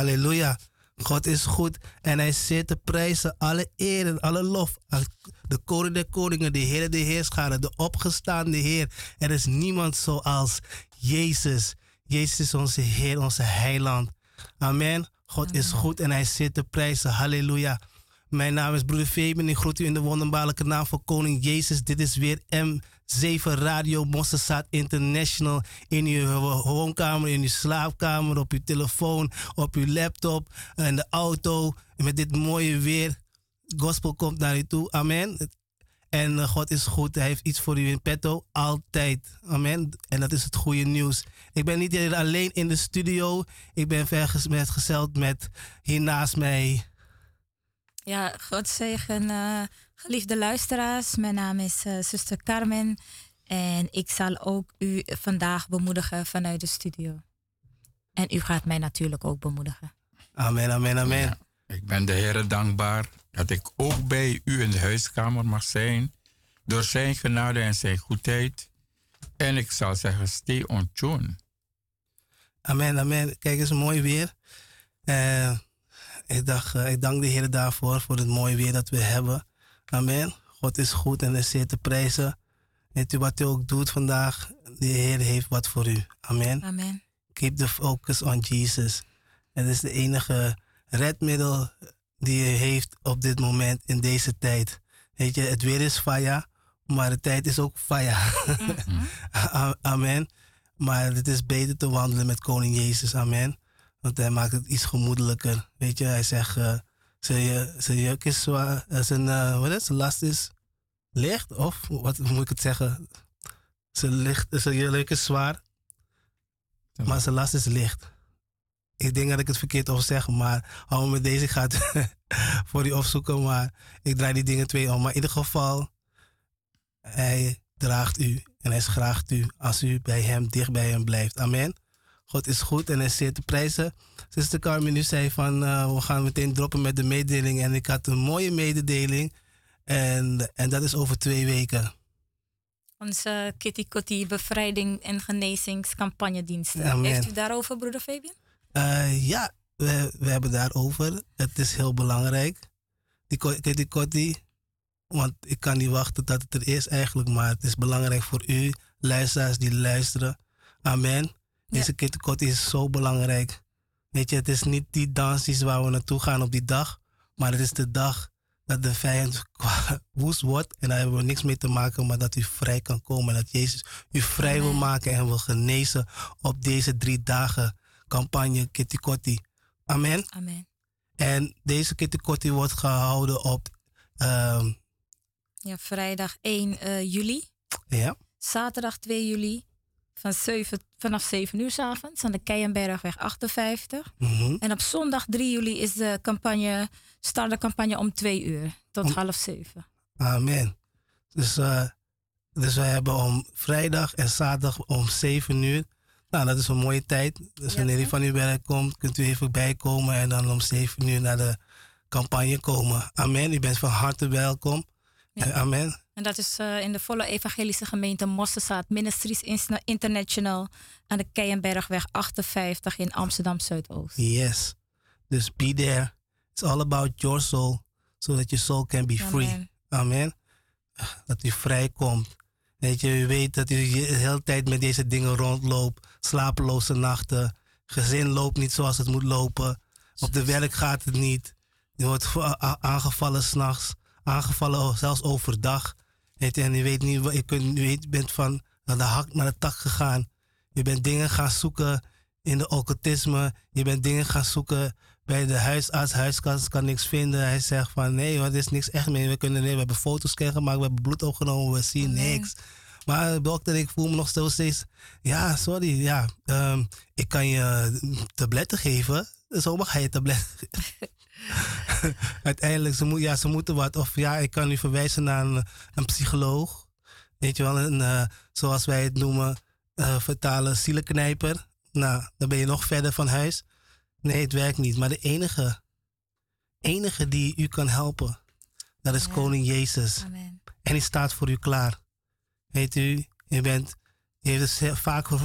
Halleluja. God is goed en hij zit te prijzen. Alle eer en alle lof. De koning der koningen, de Heer de Heerscharen, de opgestaande Heer. Er is niemand zoals Jezus. Jezus is onze Heer, onze heiland. Amen. God is goed en hij zit te prijzen. Halleluja. Mijn naam is broeder Fabian. Ik groet u in de wonderbaarlijke naam van Koning Jezus. Dit is weer M7 Radio Mossesat International. In uw woonkamer, in uw slaapkamer, op uw telefoon, op uw laptop, in de auto. Met dit mooie weer. Gospel komt naar u toe. Amen. En eh, God is goed. Hij heeft iets voor u in petto. Altijd. Amen. En dat is het goede nieuws. Ik ben niet alleen in de studio. Ik ben vergezeld met hier naast mij ja, God zegen, uh, geliefde luisteraars. Mijn naam is uh, zuster Carmen en ik zal ook u vandaag bemoedigen vanuit de studio. En u gaat mij natuurlijk ook bemoedigen. Amen, amen, amen. ik ben de Heer dankbaar dat ik ook bij u in de huiskamer mag zijn. Door zijn genade en zijn goedheid. En ik zal zeggen, stay on tune. Amen, amen. Kijk eens, mooi weer. Uh, ik, dacht, eh, ik dank de Heer daarvoor, voor het mooie weer dat we hebben. Amen. God is goed en is zeer te prijzen. Weet u wat u ook doet vandaag? De Heer heeft wat voor u. Amen. Amen. Keep the focus on Jesus. Het is de enige redmiddel die je heeft op dit moment in deze tijd. Weet je, het weer is faya, maar de tijd is ook faya. Mhm. Amen. Maar het is beter te wandelen met Koning Jezus. Amen. Want hij maakt het iets gemoedelijker. Weet je, hij zegt, uh, zijn juk is zwaar, uh, zijn, uh, wat is, zijn last is licht, of wat moet ik het zeggen? Zijn, licht, zijn juk is zwaar, maar zijn last is licht. Ik denk dat ik het verkeerd over zeg, maar hou me met deze, ik ga het voor die opzoeken, maar ik draai die dingen twee om. Maar in ieder geval, hij draagt u en hij schraagt u als u bij hem, dicht bij hem blijft. Amen. God is goed en hij zeer te prijzen. Sister Carmen nu zei van uh, we gaan meteen droppen met de mededeling. En ik had een mooie mededeling. En, en dat is over twee weken. Onze Kitty Kotti bevrijding en genezingscampagnediensten. Amen. Heeft u daarover, broeder Fabian? Uh, ja, we, we hebben daarover. Het is heel belangrijk. Die Kitty Kotti, want ik kan niet wachten dat het er is eigenlijk. Maar het is belangrijk voor u, luisteraars die luisteren. Amen. Deze ja. is zo belangrijk. Weet je, het is niet die dansjes waar we naartoe gaan op die dag. Maar het is de dag dat de vijand woest wordt. En daar hebben we niks mee te maken, maar dat u vrij kan komen. Dat Jezus u vrij wil maken en wil genezen op deze drie dagen campagne Kitty Kotti. Amen. Amen. En deze Kitty Kotti wordt gehouden op... Um, ja, vrijdag 1 uh, eh, juli. Ja. Zaterdag 2 juli van 7, vanaf 7 uur s avonds aan de Keienbergweg 58. Mm -hmm. En op zondag 3 juli is de campagne, start de campagne om 2 uur tot om, half 7. Amen. Dus, uh, dus wij hebben om vrijdag en zaterdag om 7 uur. Nou, dat is een mooie tijd. Dus wanneer u van uw werk komt, kunt u even bijkomen en dan om 7 uur naar de campagne komen. Amen. U bent van harte welkom. Ja. Amen. En dat is uh, in de volle evangelische gemeente Mosselzaad Ministries International aan de Keienbergweg 58 in Amsterdam Zuidoost. Yes. Dus be there. It's all about your soul, so that your soul can be free. Amen. Dat u vrij komt. Weet je, u weet dat u de hele tijd met deze dingen rondloopt. Slapeloze nachten. Gezin loopt niet zoals het moet lopen. Op de werk gaat het niet. Je wordt aangevallen s'nachts. Aangevallen zelfs overdag. Weet je, en je weet niet, je, kunt, je bent van naar de hak naar de tak gegaan. Je bent dingen gaan zoeken in de occultisme. Je bent dingen gaan zoeken bij de huisarts. Huisarts kan niks vinden. Hij zegt van nee, er is niks echt meer. We, kunnen, nee, we hebben foto's gemaakt, we hebben bloed opgenomen, we zien niks. Maar dokter, ik voel me nog steeds. Ja, sorry. Ja, um, ik kan je tabletten geven. Zo mag hij je tabletten Uiteindelijk, ze, moet, ja, ze moeten wat. Of ja, ik kan u verwijzen naar een, een psycholoog. Weet je wel, een, uh, zoals wij het noemen, uh, vertalen zielenknijper. Nou, dan ben je nog verder van huis. Nee, het werkt niet. Maar de enige, enige die u kan helpen, dat is Koning Jezus. Amen. En hij staat voor u klaar. Weet u, je bent, je heeft het vaker,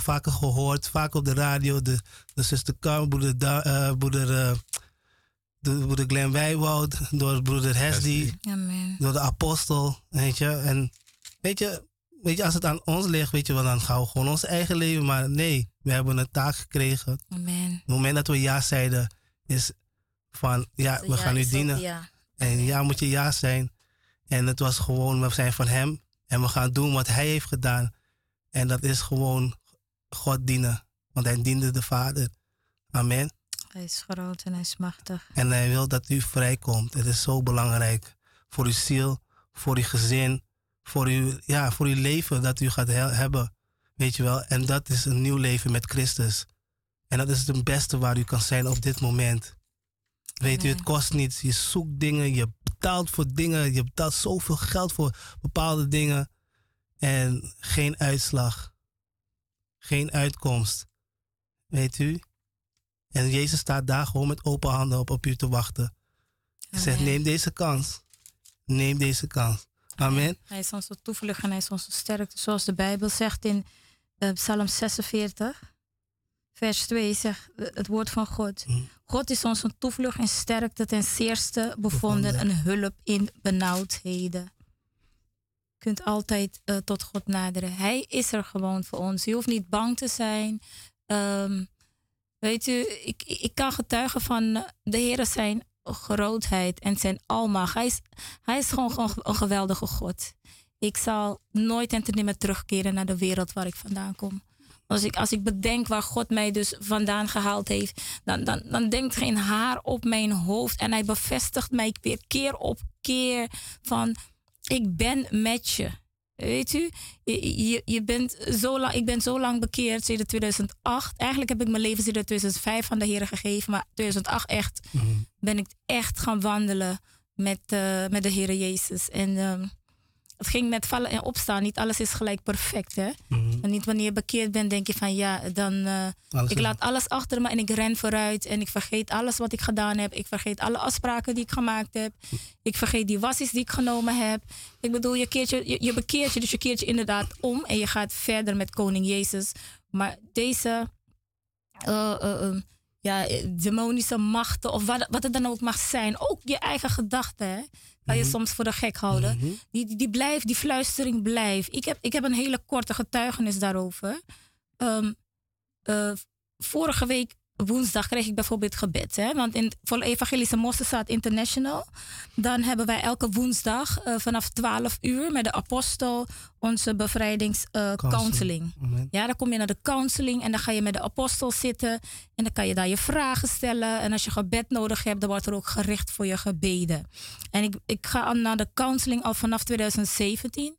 vaker gehoord, vaak op de radio, de, de zuster Carmen, broeder, uh, broeder, de, broeder Glenn Wijwoud, door broeder Hesdy, Amen. door de apostel, weet je. En weet je, weet je, als het aan ons ligt, weet je wel, dan gaan we gewoon ons eigen leven. Maar nee, we hebben een taak gekregen. Amen. Het moment dat we ja zeiden, is van, ja, we gaan u dienen. Ja. En ja moet je ja zijn. En het was gewoon, we zijn van hem. En we gaan doen wat hij heeft gedaan. En dat is gewoon God dienen. Want hij diende de Vader. Amen. Hij is groot en hij is machtig. En hij wil dat u vrijkomt. Het is zo belangrijk. Voor uw ziel, voor uw gezin, voor uw, ja, voor uw leven dat u gaat hebben. Weet je wel. En dat is een nieuw leven met Christus. En dat is het beste waar u kan zijn op dit moment. Weet u, het kost niets. Je zoekt dingen, je betaalt voor dingen, je betaalt zoveel geld voor bepaalde dingen. En geen uitslag. Geen uitkomst. Weet u? En Jezus staat daar gewoon met open handen op, op u te wachten. Hij zegt, neem deze kans. Neem deze kans. Amen. Hij is onze toevlucht en hij is onze sterkte. Zoals de Bijbel zegt in uh, Psalm 46, vers 2, zegt het woord van God. Hm. God is onze toevlucht en sterkte ten zeerste bevonden, een hulp in benauwdheden. Je kunt altijd uh, tot God naderen. Hij is er gewoon voor ons. Je hoeft niet bang te zijn. Um, Weet u, ik, ik kan getuigen van de Heer zijn grootheid en zijn almacht. Hij is, hij is gewoon, een geweldige God. Ik zal nooit en te nimmer terugkeren naar de wereld waar ik vandaan kom. Als ik, als ik bedenk waar God mij dus vandaan gehaald heeft, dan, dan, dan denkt geen haar op mijn hoofd. En hij bevestigt mij weer keer op keer van, ik ben met je. Weet u, je, je bent zo lang, ik ben zo lang bekeerd sinds 2008. Eigenlijk heb ik mijn leven sinds 2005 van de Heer gegeven. Maar 2008 echt mhm. ben ik echt gaan wandelen met, uh, met de Heer Jezus. En uh, het ging met vallen en opstaan. Niet alles is gelijk perfect. Hè? En niet wanneer je bekeerd bent, denk je van ja, dan. Uh, ik laat alles achter me en ik ren vooruit. En ik vergeet alles wat ik gedaan heb. Ik vergeet alle afspraken die ik gemaakt heb. Ik vergeet die wassies die ik genomen heb. Ik bedoel, je, keert je, je, bekeert je, dus je keert je inderdaad om. En je gaat verder met Koning Jezus. Maar deze. Uh, ja, demonische machten of wat, wat het dan ook mag zijn. Ook je eigen gedachten. Kan je mhm. soms voor de gek houden. Mhm. die, die, die blijft, die fluistering blijft. Ik heb, ik heb een hele korte getuigenis daarover. Um, uh, vorige week woensdag krijg ik bijvoorbeeld gebed. Hè? Want in voor Evangelische Mosselstaat International, dan hebben wij elke woensdag uh, vanaf 12 uur met de apostel onze bevrijdingscounseling. Uh, ja, dan kom je naar de counseling en dan ga je met de apostel zitten en dan kan je daar je vragen stellen. En als je gebed nodig hebt, dan wordt er ook gericht voor je gebeden. En ik, ik ga naar de counseling al vanaf 2017.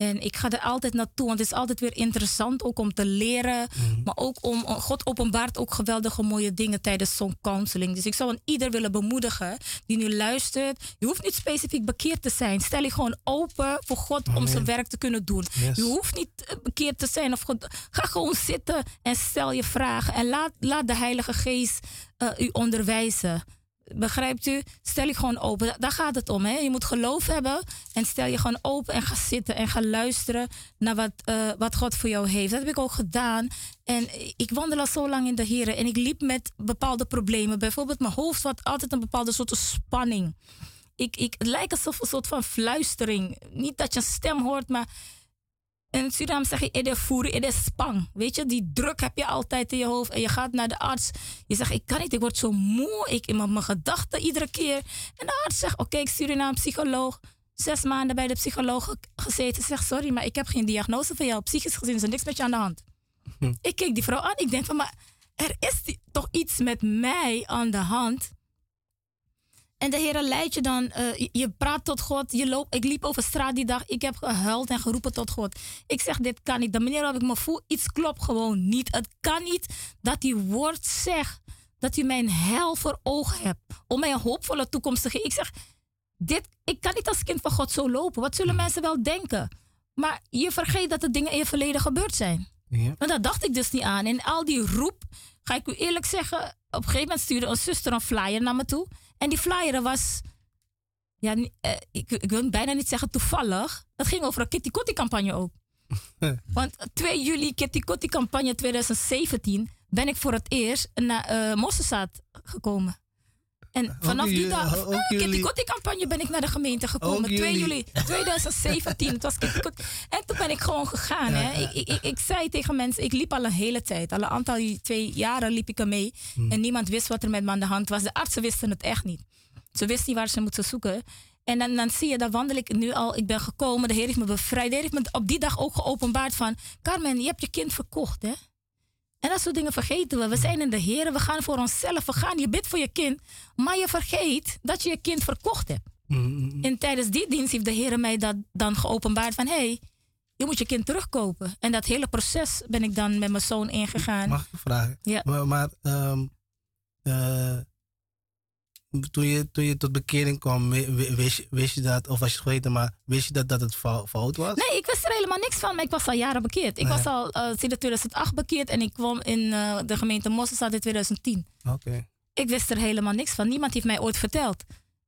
En ik ga er altijd naartoe, want het is altijd weer interessant ook om te leren. Mhm. Maar ook om, God openbaart ook geweldige mooie dingen tijdens zo'n counseling. Dus ik zou aan ieder willen bemoedigen die nu luistert. Je hoeft niet specifiek bekeerd te zijn. Stel je gewoon open voor God om zijn werk te kunnen doen. Je hoeft niet eh, bekeerd te zijn. Of God, ga gewoon zitten en stel je vragen. En laat, laat de Heilige Geest uh, u onderwijzen. Begrijpt u? Stel je gewoon open. Daar gaat het om. Hè? Je moet geloof hebben. En stel je gewoon open en ga zitten en ga luisteren naar wat, uh, wat God voor jou heeft. Dat heb ik ook gedaan. En ik wandel al zo lang in de Heer. En ik liep met bepaalde problemen. Bijvoorbeeld mijn hoofd had altijd een bepaalde soort spanning. Ik, ik, het lijkt alsof een soort van fluistering. Niet dat je een stem hoort, maar in Suriname zeg je ede voeren, ede spang. Weet je, die druk heb je altijd in je hoofd. En je gaat naar de arts. Je zegt, ik kan niet, ik word zo moe. Ik in mijn gedachten iedere keer. En de arts zegt, oké, ik stuur je naar een psycholoog. Zes maanden bij de psycholoog gezeten. Zegt, sorry, maar ik heb geen diagnose van jou. Psychisch gezien is er niks met je aan de hand. Hm. Ik keek die vrouw aan. Ik denk van, maar er is toch iets met mij aan de hand en de Heer leidt je dan, uh, je praat tot God. Je loopt, ik liep over straat die dag, ik heb gehuild en geroepen tot God. Ik zeg, dit kan niet. De manier waarop ik me voel, iets klopt gewoon niet. Het kan niet dat die woord zegt dat u mijn hel voor ogen hebt. Om mij een hoopvolle toekomst te geven. Ik zeg, dit, ik kan niet als kind van God zo lopen. Wat zullen mensen wel denken? Maar je vergeet dat de dingen in je verleden gebeurd zijn. Ja. Maar dat dacht ik dus niet aan. En al die roep, ga ik u eerlijk zeggen, op een gegeven moment stuurde een zuster een flyer naar me toe. En die flyer was, ja, uh, ik, ik, wil bijna niet zeggen toevallig. Het ging over een Kitty Kotti campagne ook. Want 2 juli Kitty Kotti campagne 2017 ben ik voor het eerst naar uh, Mosselstaat gekomen. En vanaf die dag, uh, Kitty campagne ben ik naar de gemeente gekomen. 2 juli 2017. het was. En toen ben ik gewoon gegaan. hè. Ik, ik, ik, zei tegen mensen, ik liep al een hele tijd. Al een aantal twee jaren liep ik ermee. Hmm. En niemand wist wat er met me aan de hand was. De artsen wisten het echt niet. Ze wisten niet waar ze moeten zoeken. En dan, dan zie je, dan wandel ik nu al. Ik ben gekomen, de Heer heeft me bevrijd. De Heer heeft me op die dag ook geopenbaard van... Carmen, je hebt je kind verkocht, hè? En dat soort dingen vergeten we. We zijn in de Heer, we gaan voor onszelf. We gaan, je bidt voor je kind, maar je vergeet dat je je kind verkocht hebt. Mm-hmm. En tijdens die dienst heeft de Heer mij dat dan geopenbaard van... hé, hey, je moet je kind terugkopen. En dat hele proces ben ik dan met mijn zoon ingegaan. Mag ik vragen? Ja. Maar, maar um, toen je, toen je tot bekering kwam, wist, wist je dat, of was je het vergeten, maar wist je dat, dat het fout was? Nee, ik wist er helemaal niks van, maar ik was al jaren bekeerd. Ik was al uh, sinds 2008 bekeerd en ik kwam in uh, de gemeente Mosselstad in 2010. Oké. Ik wist er helemaal niks van. Niemand heeft mij ooit verteld.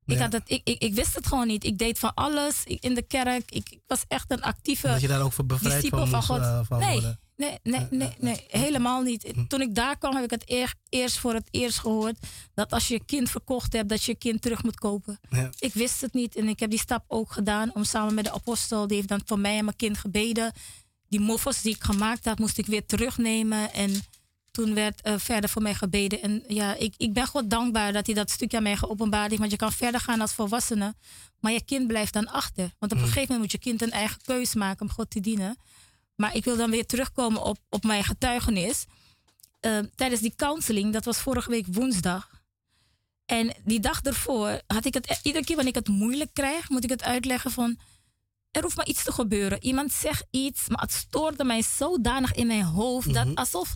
Ik, had het, ik, ik, ik, wist het gewoon niet. Ik deed van alles in de kerk. Ik, ik was echt een actieve. Dat je daar ook voor bevrijd van, van God. Uh, van nee, worden. Nee, nee, nee, nee, helemaal niet. Hm. Toen ik daar kwam, heb ik het eerst voor het eerst gehoord dat als je je kind verkocht hebt, dat je je kind terug moet kopen. Ja. Ik wist het niet en ik heb die stap ook gedaan om samen met de apostel, die heeft dan voor mij en mijn kind gebeden. Die moffels die ik gemaakt had, moest ik weer terugnemen. En toen werd uh, verder voor mij gebeden. En ja, ik, ik ben God dankbaar dat hij dat stukje aan mij geopenbaard heeft. Want je kan verder gaan als volwassene, maar je kind blijft dan achter. Want op een hm. gegeven moment moet je kind een eigen keus maken om God te dienen. Maar ik wil dan weer terugkomen op, op mijn getuigenis. Uh, tijdens die counseling, dat was vorige week woensdag. En die dag ervoor had ik het, iedere keer wanneer ik het moeilijk krijg, moet ik het uitleggen van, er hoeft maar iets te gebeuren. Iemand zegt iets, maar het stoorde mij zodanig in mijn hoofd, dat mhm. alsof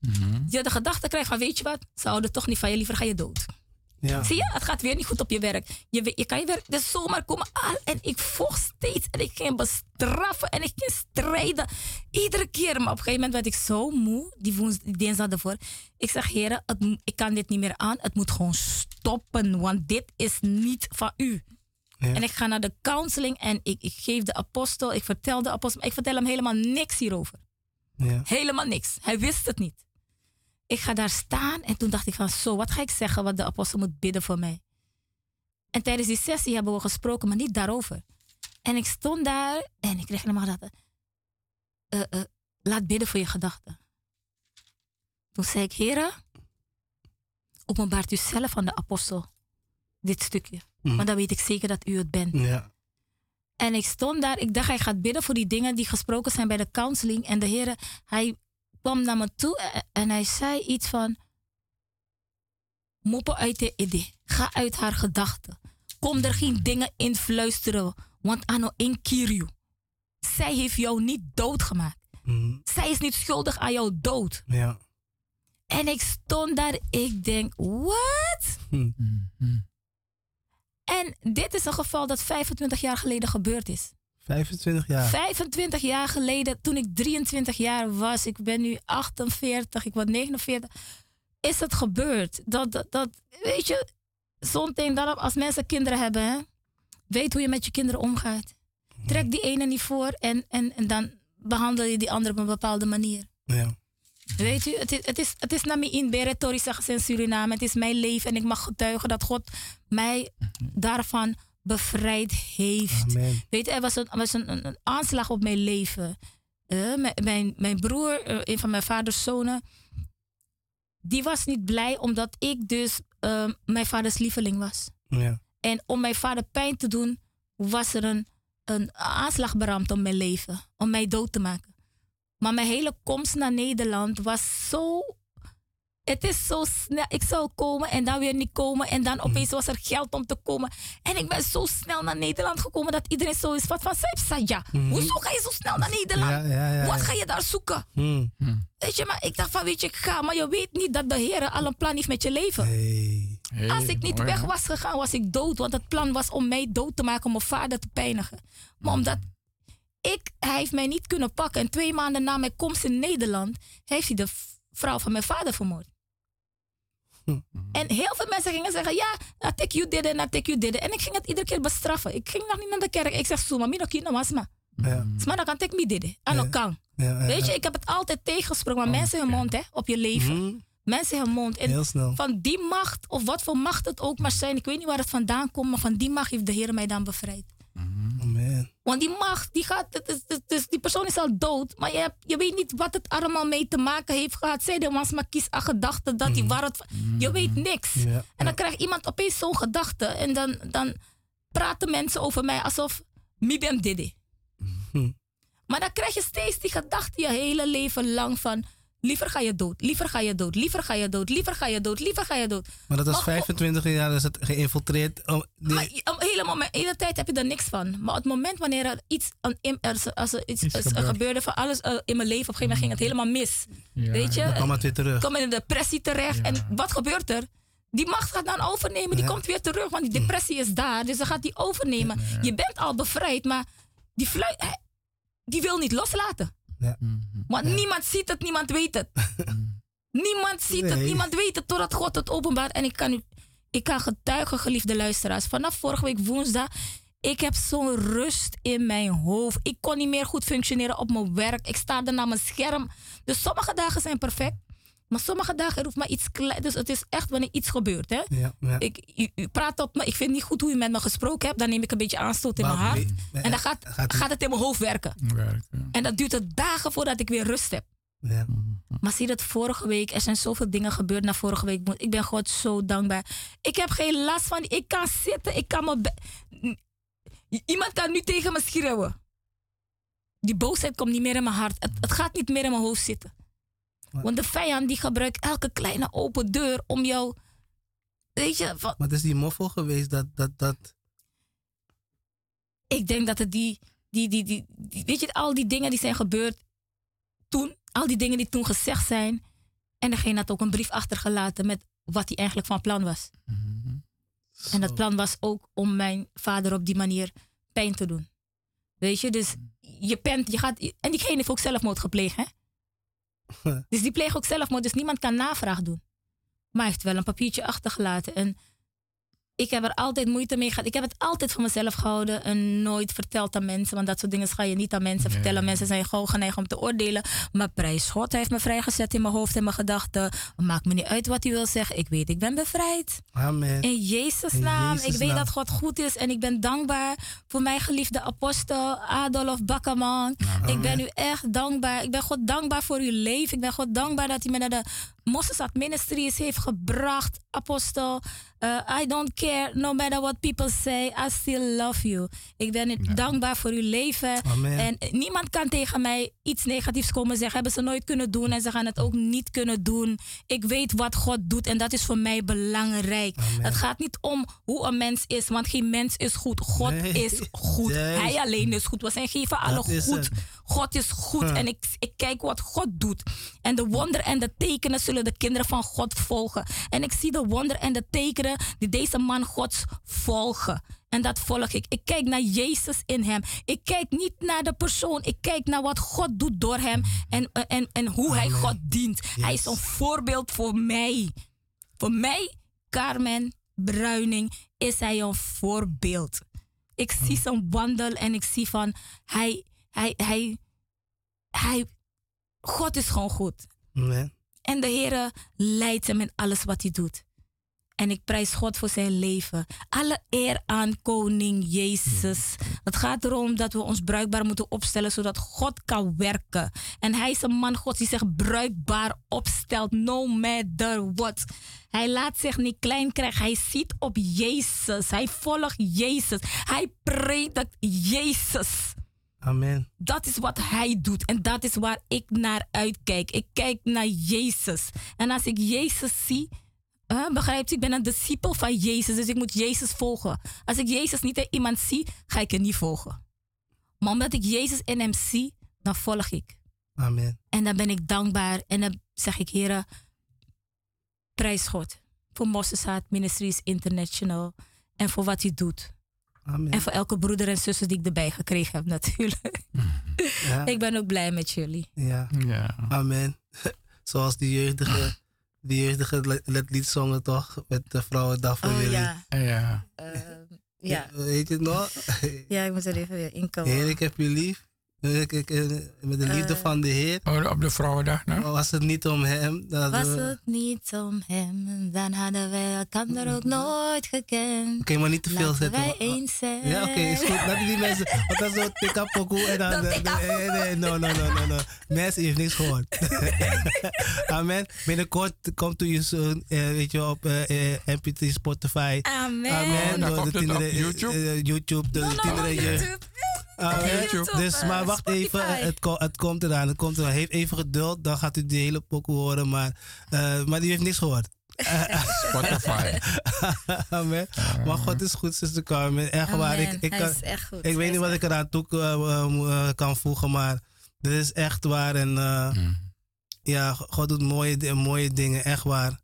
mhm. je de gedachte krijgt van, weet je wat, ze houden toch niet van je, liever ga je dood. Ja. Zie je, het gaat weer niet goed op je werk. Je, je kan je werk dus zomaar komen aan. En ik vocht steeds. En ik ging bestraffen. En ik ging strijden. Iedere keer. Maar op een gegeven moment werd ik zo moe. Die, woens, die dinsdag ervoor. Ik zeg, heren, ik kan dit niet meer aan. Het moet gewoon stoppen. Want dit is niet van u. Ja. En ik ga naar de counseling. En ik, ik geef de apostel. Ik vertel de apostel. Ik vertel hem helemaal niks hierover. Ja. Helemaal niks. Hij wist het niet ik ga daar staan en toen dacht ik van zo, wat ga ik zeggen wat de apostel moet bidden voor mij? En tijdens die sessie hebben we gesproken, maar niet daarover. En ik stond daar en ik kreeg helemaal dat, uh, uh, laat bidden voor je gedachten. Toen zei ik, heren, openbaart u zelf aan de apostel dit stukje. Mm. Want dan weet ik zeker dat u het bent. Ja. En ik stond daar, ik dacht hij gaat bidden voor die dingen die gesproken zijn bij de counseling. En de Heer, hij kwam naar me toe en- en hij zei iets van, moppen uit de idee, ga uit haar gedachten. Kom er geen dingen in fluisteren, want ano in Kiryu. Zij heeft jou niet doodgemaakt. Mm. Zij is niet schuldig aan jouw dood. Ja. En ik stond daar, ik denk, wat? Hm. En dit is een geval dat 25 jaar geleden gebeurd is. 25 jaar. 25 jaar geleden, toen ik 23 jaar was, ik ben nu 48, ik word 49, is het gebeurd. Dat, dat, dat weet je, zo'n ding dat als mensen kinderen hebben, hè, weet hoe je met je kinderen omgaat. Trek die ene niet voor en, en, en dan behandel je die andere op een bepaalde manier. Ja. Weet u, het is, het is, het is naar mij in Beretori zeggen ze in Suriname. Het is mijn leven en ik mag getuigen dat God mij daarvan bevrijd heeft. Amen. Weet je, er was een, was een, een, een aanslag op mijn leven. Eh, mijn, mijn, mijn broer, eh, een van mijn vaders zonen, die was niet blij omdat ik dus eh, mijn vaders lieveling was. Ja. En om mijn vader pijn te doen, was er een, een aanslag beramd op mijn leven. Om mij dood te maken. Maar mijn hele komst naar Nederland was zo. Het is zo snel. Ik zou komen en dan weer niet komen. En dan opeens was er geld om te komen. En ik ben zo snel naar Nederland gekomen dat iedereen zo is wat van Saip ja. Hoezo ga je zo snel naar Nederland? Ja, ja, ja, Wat ga je daar zoeken? Hm. Weet je, maar ik dacht van weet je, ik ga. Maar je weet niet dat de Heer al een plan heeft met je leven. Hey. Hey, Als ik niet mooi, weg was gegaan, was ik dood. Want het plan was om mij dood te maken, om mijn vader te pijnigen. Maar omdat ik, hij heeft mij niet kunnen pakken. En twee maanden na mijn komst in Nederland, heeft hij de vrouw van mijn vader vermoord. En heel veel mensen gingen zeggen, ja, I take you dit en I take you dit. En ik ging het iedere keer bestraffen. Ik ging nog niet naar de kerk. Ik zeg, Suma, mi no kino wasma. Ja. Maar dan kan ik me dit. En ook kan. Weet je, ik heb het altijd tegengesproken. Maar mensen hun mond, hè, op je leven. Hm. Mensen hun mond. En Heel snel. van die macht, of wat voor macht het ook maar zijn, ik weet niet waar het vandaan komt, maar van die macht heeft de Heer mij dan bevrijd. Amen. Want die macht, die gaat, het is, het is- die persoon is al dood, maar je, hebt, je weet niet wat het allemaal mee te maken heeft gehad. Zij de was maar kies een gedachte dat die waar het, je weet niks. Ja. En dan krijgt iemand opeens zo'n gedachte en dan, dan praten mensen over mij alsof mi ben didi. Hm. Maar dan krijg je steeds die gedachte je hele leven lang van liever ga je dood, liever ga je dood, liever ga je dood, liever ga je dood, liever ga je dood. Maar dat was Maar- 25 jaar is het geïnfiltreerd. Oh, die- Maar je- een hele, tijd heb je er niks van. Maar op het moment wanneer er iets, als er iets, er gebeurde van alles eh, in mijn leven, op een gegeven moment ging het helemaal mis. Ja, Weet je? dan kwam het weer terug. Ik kom in een depressie terecht. Ja. En wat gebeurt er? Die macht gaat dan overnemen. Die Ja. komt weer terug, want die depressie is daar. Dus dan gaat die overnemen. Je bent al bevrijd, maar die, die wil niet loslaten. Ja. Want niemand ziet het, niemand weet het. niemand ziet het, niemand weet het, totdat God het openbaart. En ik kan, u, ik kan getuigen, geliefde luisteraars. Vanaf vorige week woensdag, ik heb zo'n rust in mijn hoofd. Ik kon niet meer goed functioneren op mijn werk. Ik sta er naar mijn scherm. Dus sommige dagen zijn perfect. Maar sommige dagen er hoeft maar iets klein. Dus het is echt wanneer iets gebeurt. Hè? Ja, ja. Ik, u, u praat op me. Ik vind niet goed hoe u met me gesproken hebt. Dan neem ik een beetje aanstoot in mijn hart. En dan gaat, gaat- gaat het in mijn hoofd werken. Werken. En dat duurt het dagen voordat ik weer rust heb. Ja. Maar zie dat vorige week, er zijn zoveel dingen gebeurd na vorige week. Ik ben God zo dankbaar. Ik heb geen last van, ik kan zitten, ik kan me... Iemand kan nu tegen me schreeuwen. Die boosheid komt niet meer in mijn hart. Het, het gaat niet meer in mijn hoofd zitten. Want de vijand die gebruikt elke kleine open deur om jou... Weet je, van, Maar het is die moffel geweest dat, dat, dat ik denk dat het die, die, die, die, die- weet je, al die dingen die zijn gebeurd toen, al die dingen die toen gezegd zijn, en degene had ook een brief achtergelaten met wat hij eigenlijk van plan was. En dat plan was ook om mijn vader op die manier pijn te doen. Weet je, dus je pent, je gaat, en diegene heeft ook zelfmoord gepleegd, hè? Dus die pleegt ook zelfmoord, dus niemand kan navraag doen. Maar hij heeft wel een papiertje achtergelaten. En ik heb er altijd moeite mee gehad. Ik heb het altijd voor mezelf gehouden en nooit verteld aan mensen. Want dat soort dingen ga je niet aan mensen vertellen. Mensen zijn gewoon geneigd om te oordelen. Maar prijs God, hij heeft me vrijgezet in mijn hoofd en mijn gedachten. Maakt me niet uit wat hij wil zeggen. Ik weet, ik ben bevrijd. Amen. In Jezus In naam. Jezus ik weet naam. dat God goed is. En ik ben dankbaar voor mijn geliefde apostel Adolf Bakkerman. Ik ben u echt dankbaar. Ik ben God dankbaar voor uw leven. Ik ben God dankbaar dat hij me naar de Mosesat Ministries heeft gebracht, apostel. Uh, I don't care, no matter what people say, I still love you. Ik ben ja. dankbaar voor uw leven. Amen. En niemand kan tegen mij iets negatiefs komen zeggen. Hebben ze nooit kunnen doen en ze gaan het ook niet kunnen doen. Ik weet wat God doet en dat is voor mij belangrijk. Amen. Het gaat niet om hoe een mens is, want geen mens is goed. God Nee. is goed. Nee. Hij alleen is goed. We zijn geven alle goed. het. God is goed en ik, ik kijk wat God doet. En de wonderen en de tekenen zullen de kinderen van God volgen. En ik zie de wonderen en de tekenen die deze man Gods volgen. En dat volg ik. Ik kijk naar Jezus in hem. Ik kijk niet naar de persoon. Ik kijk naar wat God doet door hem en, en, en hoe hij. God dient. Hij is een voorbeeld voor mij. Voor mij, Carmen Bruining, is hij een voorbeeld. Ik zie zijn wandel en ik zie van hij, hij, hij, hij, God is gewoon goed. En de Heer leidt hem in alles wat hij doet. En ik prijs God voor zijn leven. Alle eer aan koning Jezus. Het gaat erom dat we ons bruikbaar moeten opstellen zodat God kan werken. En hij is een man God die zich bruikbaar opstelt, no matter what. Hij laat zich niet klein krijgen. Hij ziet op Jezus. Hij volgt Jezus. Hij predikt Jezus. Amen. Dat is wat hij doet en dat is waar ik naar uitkijk. Ik kijk naar Jezus. En als ik Jezus zie, uh, begrijpt u, ik ben een discipel van Jezus, dus ik moet Jezus volgen. Als ik Jezus niet in iemand zie, ga ik hem niet volgen. Maar omdat ik Jezus in hem zie, dan volg ik. Amen. En dan ben ik dankbaar en dan zeg ik, heren, prijs God voor Mossesaat Ministries International en voor wat hij doet. Amen. En voor elke broeder en zussen die ik erbij gekregen heb natuurlijk. Ja. Ik ben ook blij met jullie. ja. Ja. Amen. Zoals die jeugdige, die jeugdige lied zongen toch? Met de Vrouwendag voor jullie. Ja. ja. Weet je het nog? ja, ik moet er even weer inkomen. Heer, ik heb je lief. Ik, ik, eh, met de liefde Eh. van de Heer. Oh, op de Vrouwendag, nou? Was het niet om hem? Dan Was we- het niet om hem, dan hadden wij elkaar ook nooit gekend. Oké, maar niet te veel Laten zetten. wij eens zijn. Ja, oké, is goed. Laten die mensen. Want dat is zo tik-up pokoe en dan. Nee, nee, nee, no, no, no, no, no. Mensen heeft niks gehoord. Amen. Binnenkort komt u je zo'n, eh, weet je, op eh, eh, MP3 Spotify. Amen. Amen. dan Door komt de het op kinderen, YouTube? eh, eh, YouTube, de No, no, kinderen. YouTube. YouTube. Dus, maar wacht even, het, ko- het komt eraan, het komt eraan. Heeft even geduld, dan gaat u die hele pokoe horen, maar, eh, maar die heeft niks gehoord. Spotify. Amen. Maar God is goed, zuster Carmen. Echt waar. Ik, ik, Hij kan, is echt goed. ik weet niet wat ik eraan toe eh, eh, eh, kan voegen, maar dit is echt waar. En eh, Hm. ja, God doet mooie, mooie dingen, echt waar.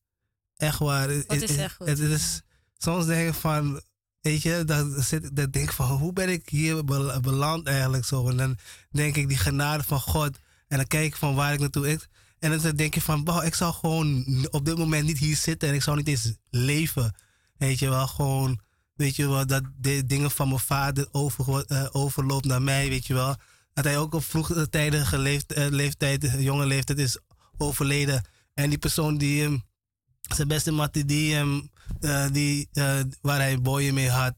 Echt waar. God is echt goed. Het, het is, soms denk ik van, weet je, dan, zit, dan denk ik van, hoe ben ik hier bel- beland eigenlijk zo? En dan denk ik die genade van God. En dan kijk ik van waar ik naartoe ik. En dan denk je van, wow, ik zou gewoon op dit moment niet hier zitten en ik zou niet eens leven. Weet je wel, gewoon, weet je wel, dat de dingen van mijn vader over, eh, overloopt naar mij, weet je wel. Dat hij ook op vroege tijdige leeft, eh, leeftijd, jonge leeftijd is overleden. En die persoon die hem, zijn beste mattie, die hem, eh, die, eh, waar hij boeien mee had,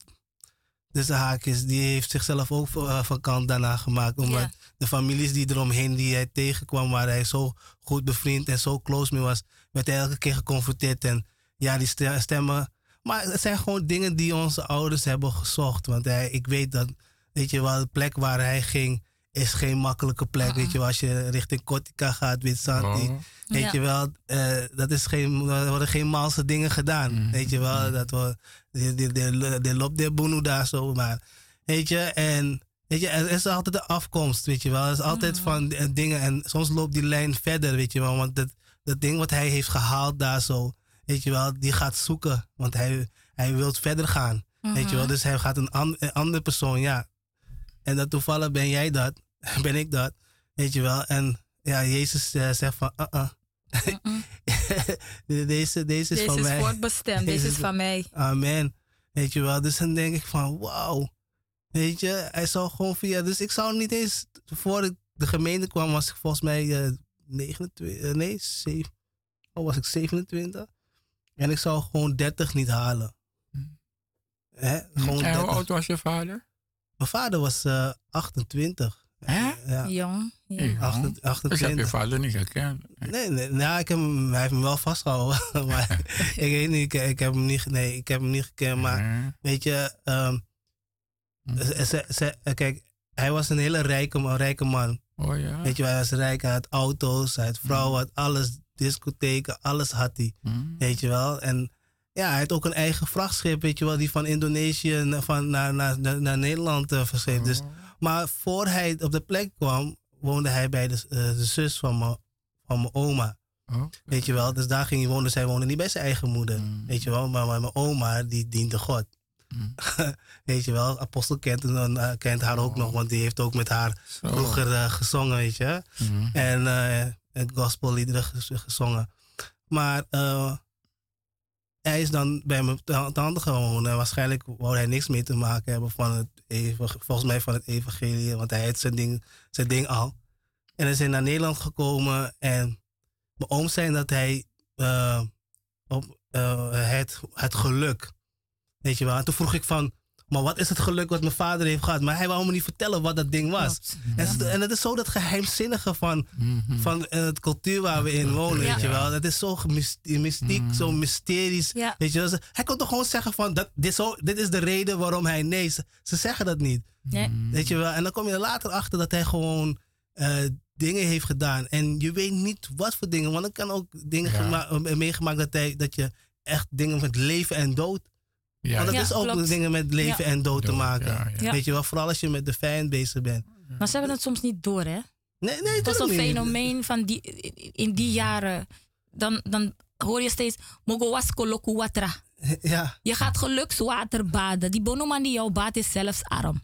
dus de haakjes, die heeft zichzelf ook eh, van kant daarna gemaakt. Omdat Ja. de families die eromheen die hij tegenkwam, waar hij zo goed bevriend en zo close mee was, werd hij elke keer geconfronteerd. En ja, die ste- stemmen. Maar het zijn gewoon dingen die onze ouders hebben gezocht. Want hij, ik weet dat, weet je wel, de plek waar hij ging, is geen makkelijke plek. Weet je wel, als je richting Kotika gaat, Witsanti. Oh. Weet Ja. je wel, eh, dat is geen, er worden geen malse dingen gedaan. Mhm. Weet je wel, dat we, de, de, de, de loopt de boenu daar zo, maar, weet je, en, weet je, er is altijd de afkomst, weet je wel, er is altijd Mhm. van eh, dingen, en soms loopt die lijn verder, weet je wel, want dat, dat ding wat hij heeft gehaald daar zo, weet je wel, die gaat zoeken, want hij, hij wil verder gaan, weet je wel, Mhm. dus hij gaat een, an, een andere persoon, ja, en dat toevallig ben jij dat, ben ik dat, weet je wel, en ja, Jezus eh, zegt van, uh-uh. Mm-mm. deze, deze is Deze van is mij. voortbestemd. Deze Deze is- is van mij. Amen. Weet je wel, dus dan denk ik van, wauw. Weet je, hij zou gewoon via, dus ik zou niet eens, voor ik de gemeente kwam, was ik volgens mij eh 29, eh, nee, 7, oh, was ik 27. En ik zou gewoon 30 niet halen. Hè? Gewoon En hoe 30. oud was je vader? Mijn vader was eh 28. Hè? Ja. Jong. Ja. Hey, jong. Achter- Ik heb je 28. vader niet gekend. Nee, nee, nou, ik heb hem, hij heeft me wel vastgehouden. maar ik weet niet, ik, ik heb hem niet, nee, ik heb hem niet gekend. Maar weet je, ehm, ze, ze, ze- kijk, hij was een hele rijke, man- rijke man. Oh ja. Weet je, hij was rijk, hij had auto's, hij had vrouwen, had alles, discotheken, alles had hij. Hm. Weet je wel. En ja, hij had ook een eigen vrachtschip, weet je wel, die van Indonesië van, naar, naar, naar, Nederland uh. Dus, maar voor hij op de plek kwam, woonde hij bij de, eh, de zus van mijn van mijn oma. Oh. Weet je wel, dus daar ging hij wonen. Zij woonde niet bij zijn eigen moeder. Mm. Weet je wel, maar, maar mijn oma, die diende God. Mm. weet je wel, Apostel kent, eh, kent haar ook Oh. nog, want die heeft ook met haar Zo. vroeger gezongen, weet je. Hm. En uh, het gospelliederen gezongen. Maar hij is dan bij mijn ta- tante gewoond. En waarschijnlijk wou hij niks mee te maken hebben van het even, volgens mij van het evangelie. Want hij had zijn ding, zijn ding al. En hij is naar Nederland gekomen. En mijn oom zei dat hij eh, op eh, het, het geluk. Weet je wel. En toen vroeg ik van, maar wat is het geluk wat mijn vader heeft gehad? Maar hij wou me niet vertellen wat dat ding was. En, het- en het is zo dat geheimzinnige van, Mhm. van eh, het cultuur waar we in wonen, Ja. weet je wel. Dat is zo mystiek, Mm. zo mysterisch. Ja. Weet je wel. Hij kon toch gewoon zeggen van, dat, dit, zo, dit is de reden waarom hij nee. Ze, ze zeggen dat niet, Nee. Hm. weet je wel. En dan kom je er later achter dat hij gewoon eh, dingen heeft gedaan. En je weet niet wat voor dingen. Want er kan ook dingen meegemaakt dat, hij, dat je echt dingen met leven en dood. Ja, Want dat Ja, is ook klopt. dingen met leven en dood te maken. ja, ja. Ja. Weet je wel, vooral als je met de vijand bezig bent. Maar ze hebben het soms niet door, hè? Nee, nee, Het was een fenomeen van die, in die jaren. Dan, dan hoor je steeds, mogo was koloku watra. Ja, Je gaat gelukswater baden. Die bonoman die jou baat is zelfs arm.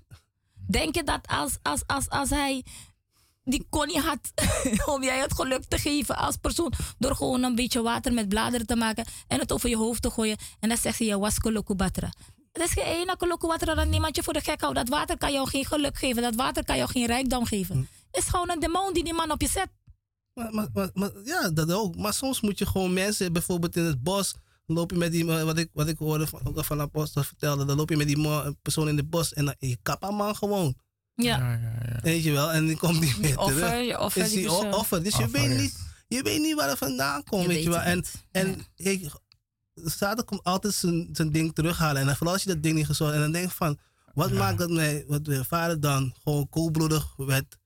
Denk je dat als, als, als, als hij die koning had om jij het geluk te geven als persoon door gewoon een beetje water met bladeren te maken en het over je hoofd te gooien en dan zegt je was koloku batra. Het is geen ene koloku watra dat niemand je voor de gek houdt. Dat water kan jou geen geluk geven. Dat water kan jou geen rijkdom geven. Het is gewoon een demon die die man op je zet. Maar, maar, maar, maar- ja, dat ook. Maar soms moet je gewoon mensen, bijvoorbeeld in het bos, loop je met die, wat ik, wat ik hoorde van, ook van Apostel vertelde, dan loop je met die man- persoon in het bos en dan je kap aan man gewoon. Ja. Ja, ja, ja. Weet je wel, en die komt niet meer offer, terug. je offer Is die offer. Dus je weet, ja. niet, je weet niet waar het vandaan komt, Je weet je wel. En, en Ja. ik, Satan komt altijd zijn, zijn ding terughalen. En dan vooral als je dat ding niet gezorgd en dan denk je van, wat Ja. maakt dat mij, wat mijn vader dan gewoon koelbloedig werd.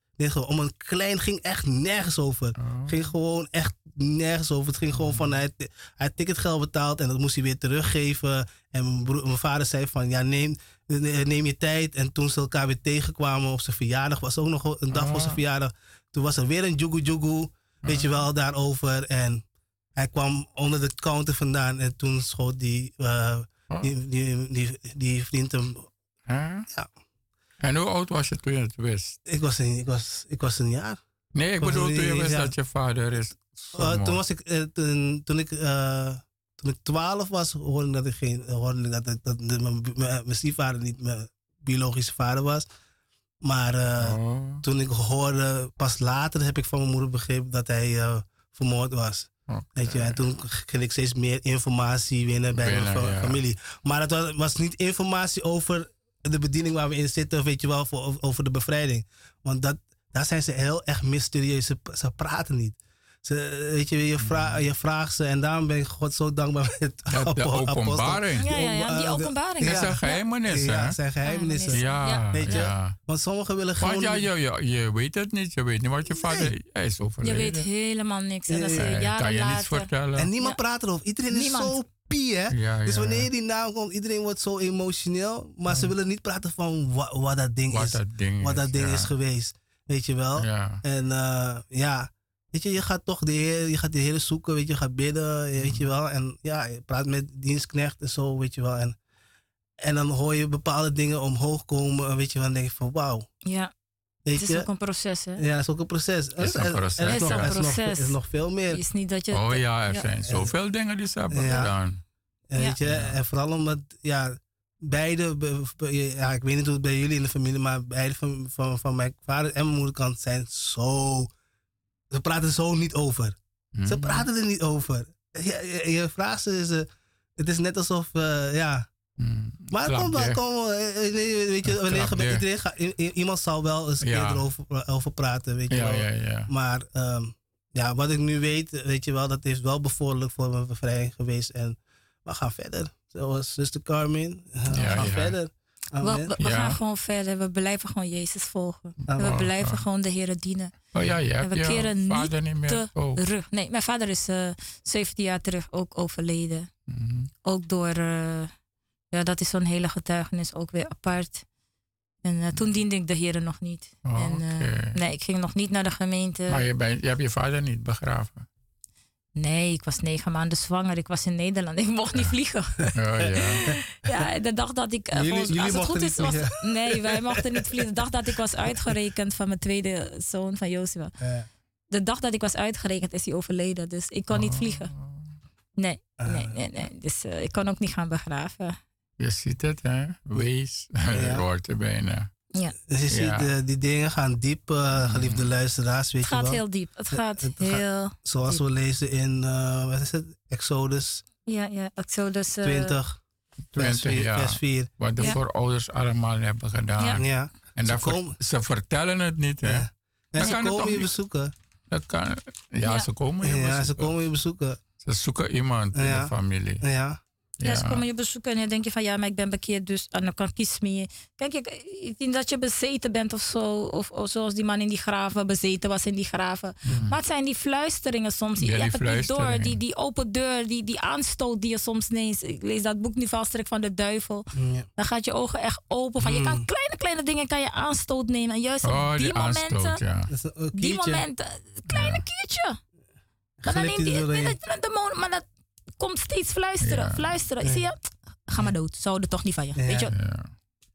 Om een klein ging echt nergens over. Oh. ging gewoon echt nergens over. Het ging gewoon van hij, hij had ticketgeld betaald en dat moest hij weer teruggeven. En mijn, broer, mijn vader zei van ja, neem, neem je tijd. En toen ze elkaar weer tegenkwamen op zijn verjaardag, was ook nog een dag voor zijn Ah. verjaardag. Toen was er weer een jugu jugu, weet je wel, daarover. En hij kwam onder de counter vandaan en toen schoot die, eh, Oh. die, die, die, vriend hem. Ja. En hoe oud was je toen je het wist? Ik was een, ik was, ik was een jaar. Nee, ik bedoel toen je wist dat je vader is. Vermoord. toen was ik, eh, toen, toen ik, eh, toen ik 12 was, hoorde ik dat ik geen, hoorde ik dat, ik- dat, mijn, mijn, stiefvader niet mijn biologische vader was. Maar eh, Oh, toen ik hoorde, pas later heb ik van mijn moeder begrepen dat hij eh, vermoord was. Weet je, en toen kreeg ik steeds meer informatie winnen bij Binnen, mijn ja. familie. Maar het was, was niet informatie over de bediening waar we in zitten, weet je wel, voor, over de bevrijding. Want dat, daar zijn ze heel erg mysterieus. Ze, ze praten niet. Ze, weet je, je, vra, je vraagt ze en daarom ben ik God zo dankbaar met Ja, de openbaring. Ja, ja, ja, die Eh, openbaring. Dat is een geheimnis, Ja, het zijn geheimenissen. Ja. Ja, Weet je? ja. Want sommigen willen gewoon... Want ja, je, je, je weet het niet. Je weet niet wat je vader hij is Je overleden. weet helemaal niks. En Ja, je Hij jaren kan je niets vertellen. En niemand Ja. praat erover. Iedereen is Niemand. zo pie, hè? ja, Dus ja. wanneer die naam komt, iedereen wordt zo emotioneel. Maar ze willen niet praten van wa- wat dat ding wat is. dat ding wat dat is, ding ja. is geweest. Weet je wel? Ja. En eh, ja, weet je, je gaat toch de Heer, je gaat de Heer zoeken, weet je, je gaat bidden, weet je wel. En ja, je praat met dienstknecht en zo, weet je wel. En, en dan hoor je bepaalde dingen omhoog komen, weet je wel. En denk je van, wauw, Ja, weet het is je. ook een proces, hè? Ja, dat is ook een proces. Is een proces, Er is, nog, is, nog, proces. er is nog veel meer. Het is niet dat je... Oh ja, er Ja. zijn zoveel dingen die ze hebben Ja. gedaan. En Weet je, Ja. en vooral omdat, ja, beide, be- be- ja, ik weet niet hoe het bij jullie in de familie, maar beide van, van, van mijn vader en mijn moederkant zijn zo, ze praten zo niet over. Ze Hm. praten er niet over. Je, je, je vraagt ze, ze, het is net alsof, eh, ja, Hmm. Maar Klap kom, maar dicht. kom, eh, eh, weet je, wanneer iedereen gaat- iemand zal wel eens een Ja. keer erover over praten, weet je Ja, wel. ja, ja. Maar ehm, ja, wat ik nu weet, weet je wel, dat is wel bevorderlijk voor mijn bevrijding geweest. En we gaan verder. Zoals zuster Carmen, we gaan ja. verder. We, Amen. we- we Ja. gaan gewoon verder. We blijven gewoon Jezus volgen. En we blijven gewoon de Heer dienen. Oh ja, je hebt we je keren vader niet meer. te Oh. Terug. Nee, mijn vader is eh 17 jaar terug ook overleden. Mhm. Ook door, eh, ja, dat is zo'n hele getuigenis ook weer apart. En eh, toen diende ik de Heer nog niet. Oh, en, eh, oké. nee, ik ging nog niet naar de gemeente. Maar je, bent, je hebt je vader niet begraven. Nee, ik was negen maanden zwanger. Ik was in Nederland. Ik mocht niet vliegen. Oh ja. Ja, de dag dat ik. eh, Jullie- volgens- als het goed is, was. Nee, wij mochten niet vliegen. De dag dat ik was uitgerekend van mijn tweede zoon, van. Ja. De dag dat ik was uitgerekend, is hij overleden. Dus ik kon niet Oh. vliegen. Nee, Ah. nee, nee. nee. Dus eh, ik kon ook niet gaan begraven. Je ziet het, hè? Wees. Ja. Je hoort er bijna. Dus je Ja. ziet, eh, die dingen gaan diep, eh, geliefde luisteraars, weet Het je gaat wel. heel diep. Het gaat het gaat- heel. Zoals we lezen in, eh, wat is het, Exodus Ja, ja. Exodus. eh, 20, vers 20 4. jaar. Vers 4. Wat de Ja. voorouders allemaal hebben gedaan. Ja. Ja. En Ze komen- ze vertellen het niet, hè? Ja. En Dan ze kan het komen je niet? bezoeken. Dat kan, ja, Ja. ze komen je Ja, ze bezoeken. komen je bezoeken. Ze zoeken iemand in Ja. de familie. Ja. Ja, ze komen je bezoeken en dan denk je van ja, maar ik ben bekeerd, dus en dan kan kies me. Kijk, ik, ik denk dat je bezeten bent of zo. Of, of zoals die man in die graven bezeten was in die graven. Maar het zijn die fluisteringen soms. Je Ja, die hebt het niet door. Die, die open deur, die, die aanstoot die je soms neemt. Ik lees dat boek nu valstrik van de duivel. Ja. Dan gaat je ogen echt open. Van, Je kan Mm. kleine, kleine dingen kan je aanstoot nemen. En juist Oh, op die, die momenten. aanstoot, ja. Die momenten. Kleine kiertje. Maar dan neemt die, de, de, de, maar dat komt steeds fluisteren. Ja. Fluisteren. Ja. Zie je? Ga maar dood. Ze houden toch niet van je. Weet je?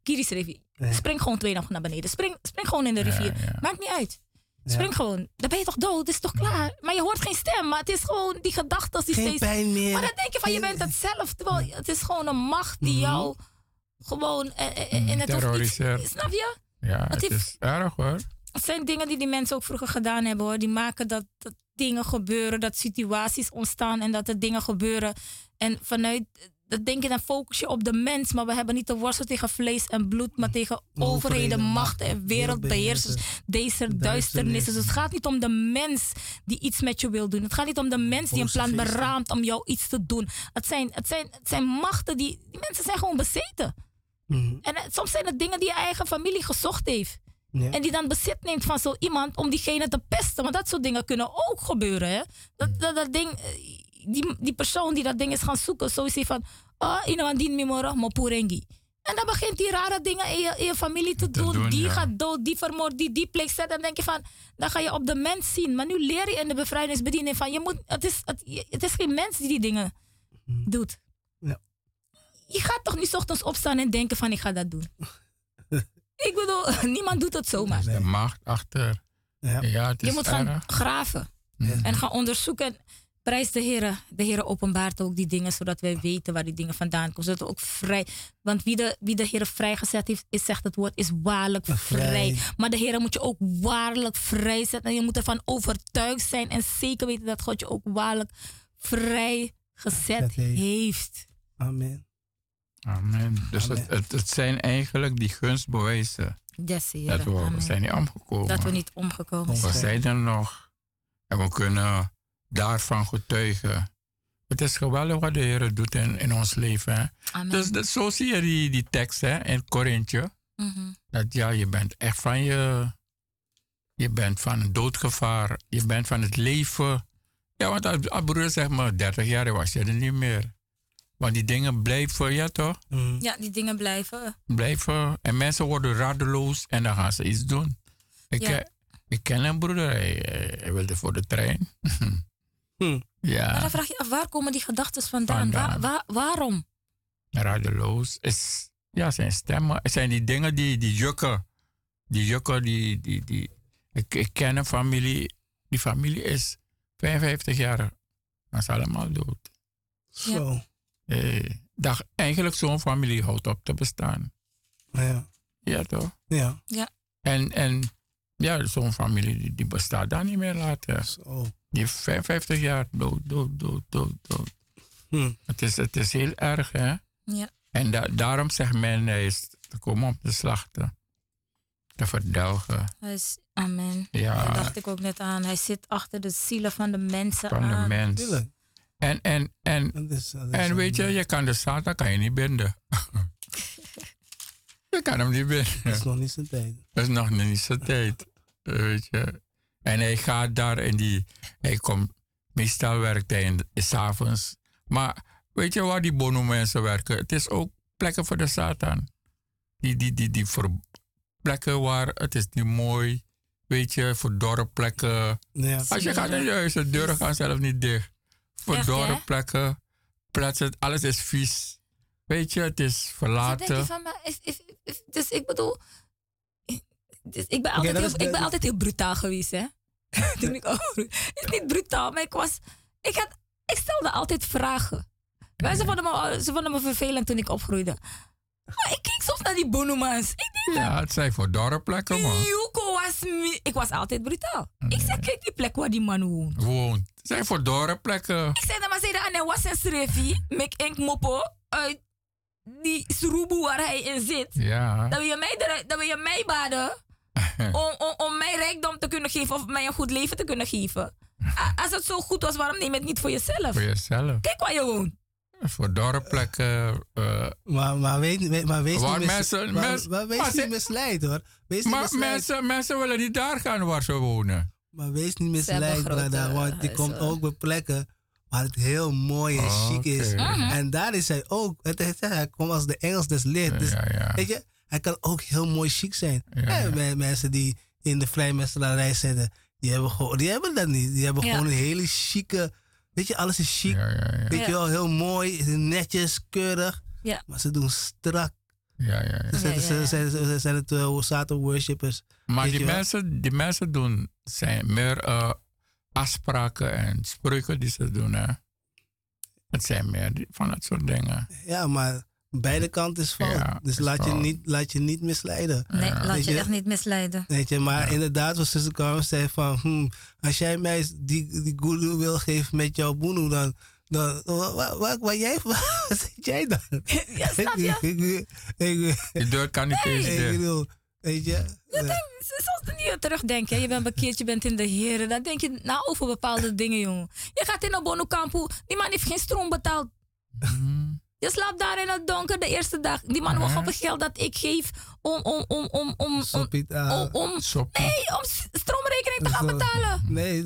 Kiris rivier. Spring gewoon twee nog naar beneden. Spring, spring gewoon in de rivier. Maakt niet uit. Spring gewoon. Dan ben je toch dood. Het is toch klaar. Maar je hoort geen stem. Maar het is gewoon die gedachten die Geen steeds... pijn meer. Maar dan denk je van je bent het zelf. Terwijl het is gewoon een macht die Mhm. jou gewoon... eh, eh, en het terroriseert. snap je? Ja, Het het heeft- is erg hoor. Het zijn dingen die die mensen ook vroeger gedaan hebben hoor. Die maken dat, dat dingen gebeuren, dat situaties ontstaan en dat er dingen gebeuren. En vanuit dat denk je, dan focus je op de mens. Maar we hebben niet te worstelen tegen vlees en bloed, maar tegen overheden, machten en wereldbeheersers. Deze duisternis. Dus het gaat niet om de mens die iets met je wil doen. Het gaat niet om de mens die een plan beraamt om jou iets te doen. Het zijn, het zijn, het zijn machten die. Die mensen zijn gewoon bezeten. Mhm. En eh, soms zijn het dingen die je eigen familie gezocht heeft. Ja. En die dan bezit neemt van zo iemand om diegene te pesten. Want dat soort dingen kunnen ook gebeuren. Hè? Dat, dat, dat ding, eh, die, die persoon die dat ding is gaan zoeken, zo is hij van, oh, iemand dient me mopurengi. En dan begint die rare dingen in je, in je familie te, Te doen. doen, Die ja. gaat dood, die vermoord, die die pleegt. En dan denk je van, dan ga je op de mens zien. Maar nu leer je in de bevrijdingsbediening van, je moet, het, is, het, het is geen mens die die dingen doet. Ja. Je gaat toch niet 's ochtends opstaan en denken van, ik ga dat doen. Ik bedoel, niemand doet het zomaar. De macht achter. Ja. Ja, het is Je moet gaan erg. graven en gaan onderzoeken. Prijs de Heer. De Heer openbaart ook die dingen, zodat wij weten waar die dingen vandaan komen. Zodat we ook vrij. Want wie de, wie de Heer vrijgezet heeft, is, zegt het woord, is waarlijk vrij. Vrij. Maar de Heer moet je ook waarlijk vrij zetten. En je moet ervan overtuigd zijn en zeker weten dat God je ook waarlijk vrijgezet Dat heeft. heeft. Amen. Amen. Dus Amen. Het, het, het zijn eigenlijk die gunstbewijzen. Yes. Dat we, Amen. zijn niet omgekomen. Dat we niet omgekomen We zijn. zijn er nog. En we kunnen daarvan getuigen. Het is geweldig wat de Heer doet in, in ons leven. Hè? Amen. Dus dat, zo zie je die, die tekst hè, in Korintje. Mhm. Dat ja, je bent echt van je... Je bent van een doodgevaar. Je bent van het leven. Ja, want als, broer zegt maar 30 jaar was je er niet meer. Want die dingen blijven, ja toch? Mhm. Ja, die dingen blijven. Blijven. En mensen worden radeloos en dan gaan ze iets doen. Ik, Ja. eh, ik ken een broeder, hij, hij- hij wilde voor de trein. Hm. Maar Ja, dan vraag je af, waar komen die gedachten vandaan? Vandaan. Waar, waar- waarom? radeloos. Is, ja, zijn stemmen. Het zijn die dingen die, die jukken. Die jukken, die... die, die ik, ik ken een familie. Die familie is 55 jaar. Maar ze allemaal dood. Zo. Eh, dat, eigenlijk zo'n familie houdt op te bestaan. Ja. Ja, toch? Ja. En, en ja, zo'n familie die, die bestaat daar niet meer later. Zo. Die heeft 55 jaar dood, dood, dood, dood, dood. Hm. Het is, het is heel erg, hè? Ja. En da daarom zegt men, hij is gekomen om te slachten. Te verdelgen. Is, amen. Ja. Daar dacht ik ook net aan. Hij zit achter de zielen van de mensen Van de aan. mens. Tuurlijk. En, en, en, Dat is- dat is en weet je, je kan de Satan kan je niet binden. je kan hem niet binden. Dat is nog niet zijn tijd. Dat is nog niet zijn tijd. Weet je. En hij gaat daar en die, hij komt, meestal werkt hij in de- s'avonds. Maar weet je waar die bono mensen werken? Het is ook plekken voor de Satan. Die, die, die, die voor plekken waar het is niet mooi. Weet je, verdorren plekken. Ja. Als je gaat naar huis, de deuren gaan zelf niet dicht. Verdorren plekken, plaatsen, alles is vies. Weet je, het is Dus verlaten. denk je van, maar is- is- is- dus ik bedoel, dus ik ben, altijd, heel, ik ben de- altijd heel brutaal geweest, hè? Toen ik is niet brutaal, maar ik was, ik, had, ik stelde altijd vragen. Mensen vonden, me, ze vonden me vervelend toen ik opgroeide. Maar ik keek soms naar die. Ik denk, Ja, het zijn verdorren plekken, man. Yuko was Ik was altijd brutaal. Ik zei, kijk die plek waar die man woont. Woont. Het zijn verdorren plekken. Ik zei, maar zei dat hij was een schreefie. Mek enk mopo uit die sroeboe waar hij in zit. Ja. Dat wil je mij, dat wil je mij baden om, om, om mij rijkdom te kunnen geven of mij een goed leven te kunnen geven. Als het zo goed was, waarom neem je het niet voor jezelf? Voor jezelf. Kijk waar je woont. Verdorren plekken. eh, Maar, maar, weet, weet- maar wees Waar niet, mis, mensen- maar, mens- maar wees maar niet ze- misleid hoor. Wees niet maar misleid. mensen, mensen willen niet daar gaan waar ze wonen. Maar wees niet misleid, brada. Want je komt ook bij plekken waar het heel mooi en chic is. En daar is hij ook. Het, het, hij komt als de Engels des licht. Dus, Ja, ja. Weet je, hij kan ook heel mooi chic zijn. Ja, En ja. bij mensen die in de vrijmestelarij zitten, die hebben, gewoon, die hebben dat niet. Die hebben Ja. gewoon een hele chique... Weet je, alles is chic. Ja, ja, ja. Weet je wel, heel mooi, netjes, keurig. Ja. Maar ze doen strak. ja, ja, ja. Ze zijn, ze zijn, ze zijn het uh, Satan worshippers. Maar die mensen, die mensen doen, zijn meer eh, afspraken en spreuken die ze doen. Hè. Het zijn meer van dat soort dingen. Ja, maar beide kanten is fout. Ja, dus is laat je, niet, laat je niet misleiden. Nee, Ja. laat je je- echt niet misleiden. Weet je, maar inderdaad, wat zuster Carmen zei van... hmm, als jij mij die, die guru wil geven met jouw boenu, dan... dan waar, waar, waar jij, waar zit jij dan? Ja, snap je? ik, ik, ik, Die deur kan niet eens ik dicht. weet je... eh, Soms niet terugdenken. Je bent bekeerd, je bent in de Heer. Dan denk je na over bepaalde dingen, jongen. Je gaat in een bonokampo. Die man heeft geen stroom betaald. Mm. Je slaapt daar in het donker de eerste dag. Die man wil gewoon het geld dat ik geef om, om, om, om, om, om, ah, om, nee, om stroomrekening te gaan Zo. betalen. nee,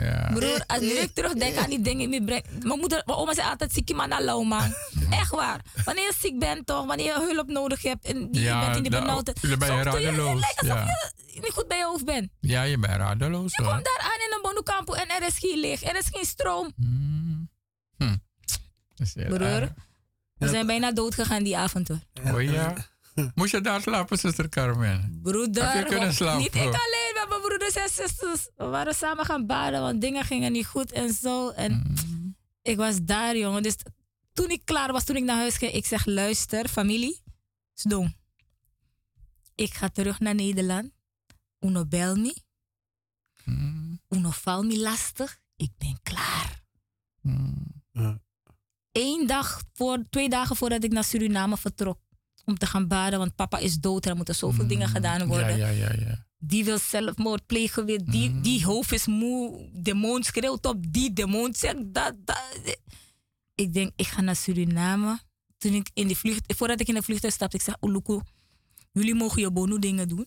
Ja. Broer, als nu ik terugdenk aan die dingen die breng. Mijn moeder, mijn oma zei altijd ziek man lauw man. Echt waar. Wanneer je ziek bent toch, wanneer je hulp nodig hebt en die, je Ja, bent in die benauwdheid. dan ben je je- radeloos, Het lijkt alsof je niet goed bij je hoofd bent. ja, je bent radeloos Je komt daar aan in een bonukampo en er is geen licht, er is geen stroom. Mm. Hm. Heel Broer, we zijn bijna dood gegaan die avond hoor. Oh ja? Moest je daar slapen, zuster Carmen? Broeder, Heb je kunnen want slapen? niet ik alleen, maar mijn broeders en zusters. We waren samen gaan baden, want dingen gingen niet goed en zo. En Mm. ik was daar, jongen. Dus toen ik klaar was, toen ik naar huis ging, ik zeg, luister, familie, Sdong. Ik ga terug naar Nederland. Uno bel me. Mm. Uno val me lastig. Ik ben klaar. Mm. Eén dag, voor, twee dagen voordat ik naar Suriname vertrok. Om te gaan baden, want papa is dood. Er moeten zoveel dingen gedaan worden. Mm. Ja, ja, ja, ja. Die wil zelfmoord plegen weer. Die, Mhm. die hoofd is moe. Demon schreeuwt op die. Demon zegt dat, dat. Ik denk, ik ga naar Suriname. Toen ik in de vlucht, voordat ik in de vliegtuig stapte, ik zeg, Oluku, jullie mogen je bono dingen doen.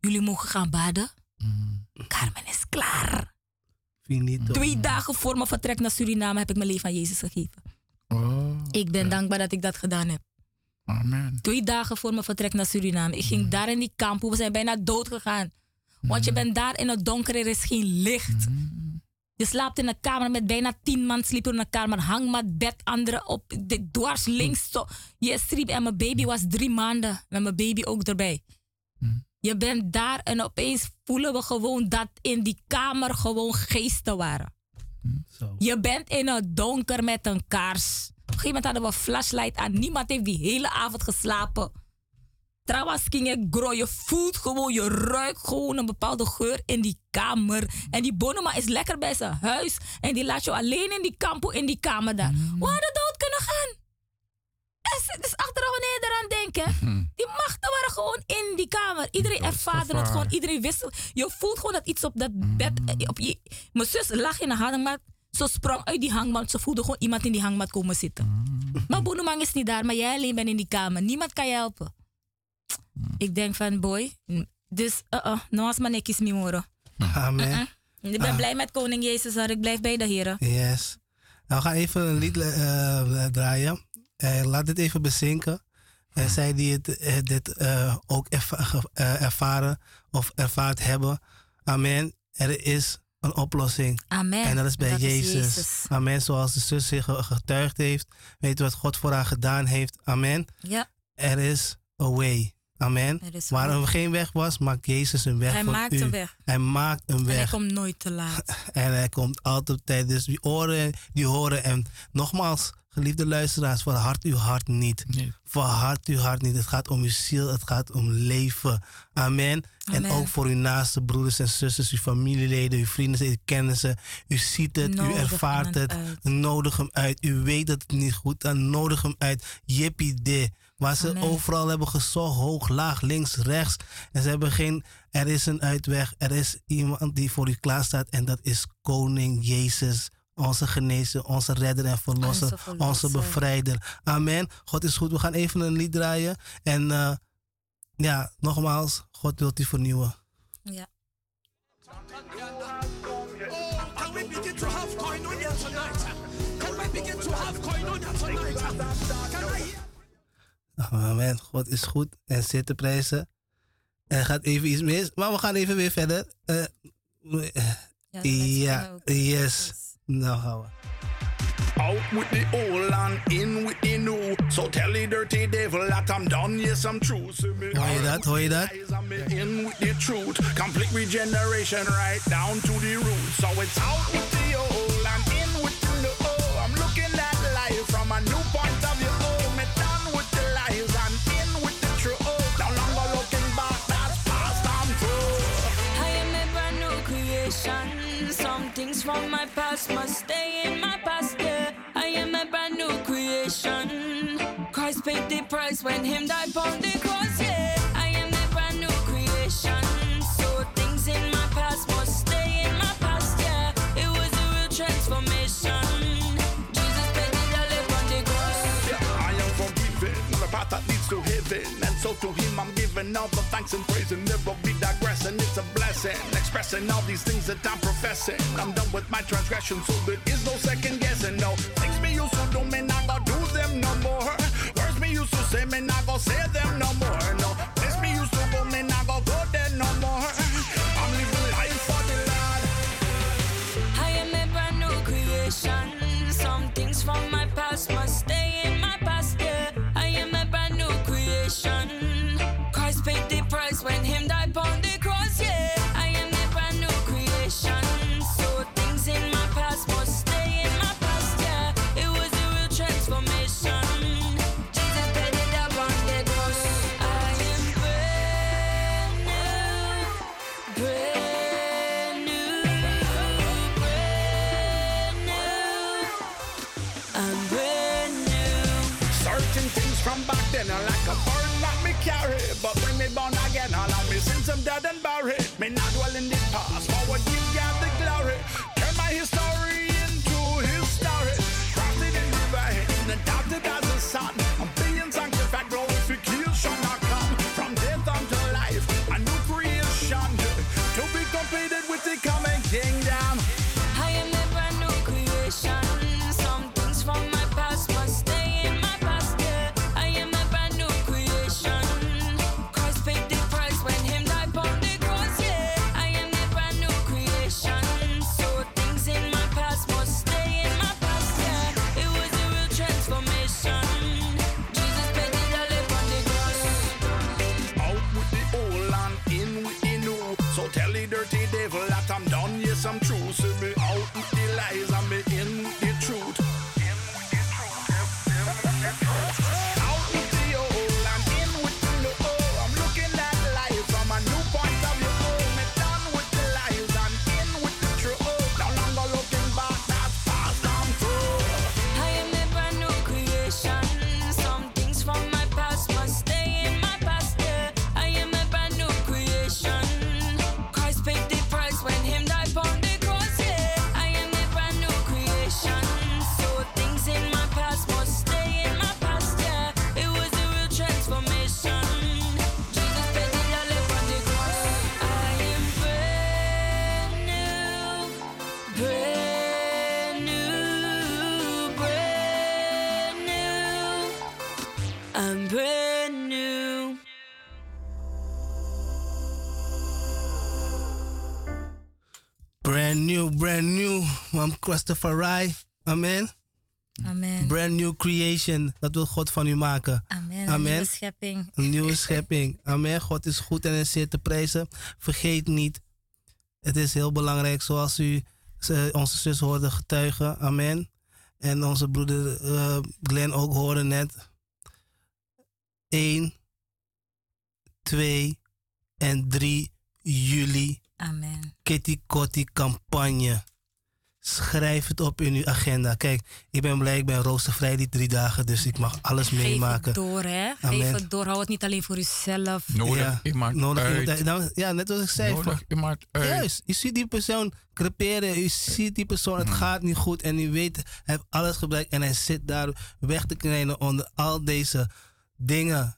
Jullie mogen gaan baden. Mm. Carmen is klaar. finito. Twee dagen voor mijn vertrek naar Suriname heb ik mijn leven aan Jezus gegeven. Oh, Ik ben dankbaar dat ik dat gedaan heb. amen. Twee dagen voor mijn vertrek naar Suriname. Ik ging daar in die kamp. We zijn bijna dood gegaan. Want je bent daar in het donker, er is geen licht. Mm. Je slaapt in een kamer met bijna tien man sliepen in een kamer. Hangmat, bed, anderen op, de, dwars links. Zo. Je sliep en mijn baby was drie maanden. Met mijn baby ook erbij. Mm. Je bent daar en opeens voelen we gewoon dat in die kamer gewoon geesten waren. Zo. Je bent in het donker met een kaars. Op een gegeven moment hadden we een flashlight aan. Niemand heeft die hele avond geslapen. Trouwens, ging ik. Je voelt gewoon, je ruikt gewoon een bepaalde geur in die kamer. En die bonema is lekker bij zijn huis. En die laat je alleen in die kampo in die kamer daar. We hadden dood kunnen gaan. Dus achteraf wanneer je eraan denkt, mhm. die machten waren gewoon in die kamer. Iedereen ervaarde het gewoon, iedereen wist Je voelt gewoon dat iets op dat bed, mhm. op je, mijn zus lag in de hangmat, ze sprong uit die hangmat, ze voelde gewoon iemand in die hangmat komen zitten. Mhm. Maar Boenemang is niet daar, maar jij alleen bent in die kamer. Niemand kan je helpen. Ik denk van, boy, dus, uh -uh, no als maar nekjes mimoro. Amen. Ik ben ah. blij met koning Jezus, hoor. Ik blijf bij de heren. Yes. Nou, we gaan even een lied uh, draaien. Uh, laat dit even bezinken. En uh, zij die het, uh, dit ook ervaren of ervaard hebben. Amen. Er is een oplossing. Amen. En dat is bij Jezus. Amen. Zoals de zus zich getuigd heeft. Weet wat God voor haar gedaan heeft. Amen. Ja. Er is a way. Amen. Waar er geen weg was, maakt Jezus een weg hij voor maakt u. Een weg. Hij maakt een weg. En hij komt nooit te laat. en hij komt altijd op tijd. Dus die oren, die horen. En nogmaals, geliefde luisteraars, verhard uw hart niet. Nee. Verhard uw hart niet. Het gaat om uw ziel, het gaat om leven. Amen. En ook voor uw naaste broeders en zusters, uw familieleden, uw vrienden, uw kennissen. U ziet het, u ervaart het. Nodig hem uit. U weet dat het niet goed is. Nodig hem uit. Jippie de. Waar ze overal hebben gezocht, hoog, laag, links, rechts. En ze hebben geen, er is een uitweg. Er is iemand die voor u klaar staat. En dat is Koning Jezus. Onze genezer, onze redder en verlosser, onze, bevrijder. Amen. God is goed. We gaan even een lied draaien. En uh, ja, nogmaals, God wilt u vernieuwen. Ja. Amen. God is goed en zit te prijzen. Er gaat even iets mis, maar we gaan even weer verder. Uh, ja, yes. Nou gaan. Out with the old and in with the new. So tell the dirty devil that I'm done, yes I'm true. So hoor je dat, hoor je dat? In with the truth. Complete regeneration right down to the roots. So it's out with the old and in with the new. I'm looking at life from a new point of from my past must stay in my past. Yeah, I am a brand new creation. Christ paid the price when Him died on the cross. Yeah, I am a brand new creation. So things in my past must stay in my past. Yeah, it was a real transformation. Jesus paid the dollar on the cross. Yeah, I am forgiven. The path that leads to heaven, and so to Him I'm giving all the thanks and praise, and never be digressing. It's a blessing, expressing all these things that I'm professing. I'm done with my transgressions, so there is no second guessing. No things me used to do, me not gonna do them no more. Words me used to say, me not gonna say them no more. Christopher Rai. Amen. Amen. Brand new creation. Dat wil God van u maken. Amen. Amen. Nieuwe schepping. Een nieuwe schepping. Amen. God is goed en is zeer te prijzen. Vergeet niet. Het is heel belangrijk zoals u ze- onze zus hoorde getuigen. Amen. En onze broeder eh, Glenn ook hoorde net. 1, 2 en 3 juli. Amen. Kitty Kotti campagne. Schrijf het op in uw agenda. Kijk, ik ben blij, ik ben roostervrij die drie dagen, dus ik mag alles Geef meemaken. het door, hè. Geef Amen. het door. Hou het niet alleen voor uzelf. Nodig Ja, iemand Nodig uit. iemand. Nou, ja, net als ik zei. Nodig van- iemand uit. Juist, je ziet die persoon creperen, je ziet die persoon, het gaat niet goed en u weet, hij heeft alles gebruikt en hij zit daar weg te krijgen onder al deze dingen.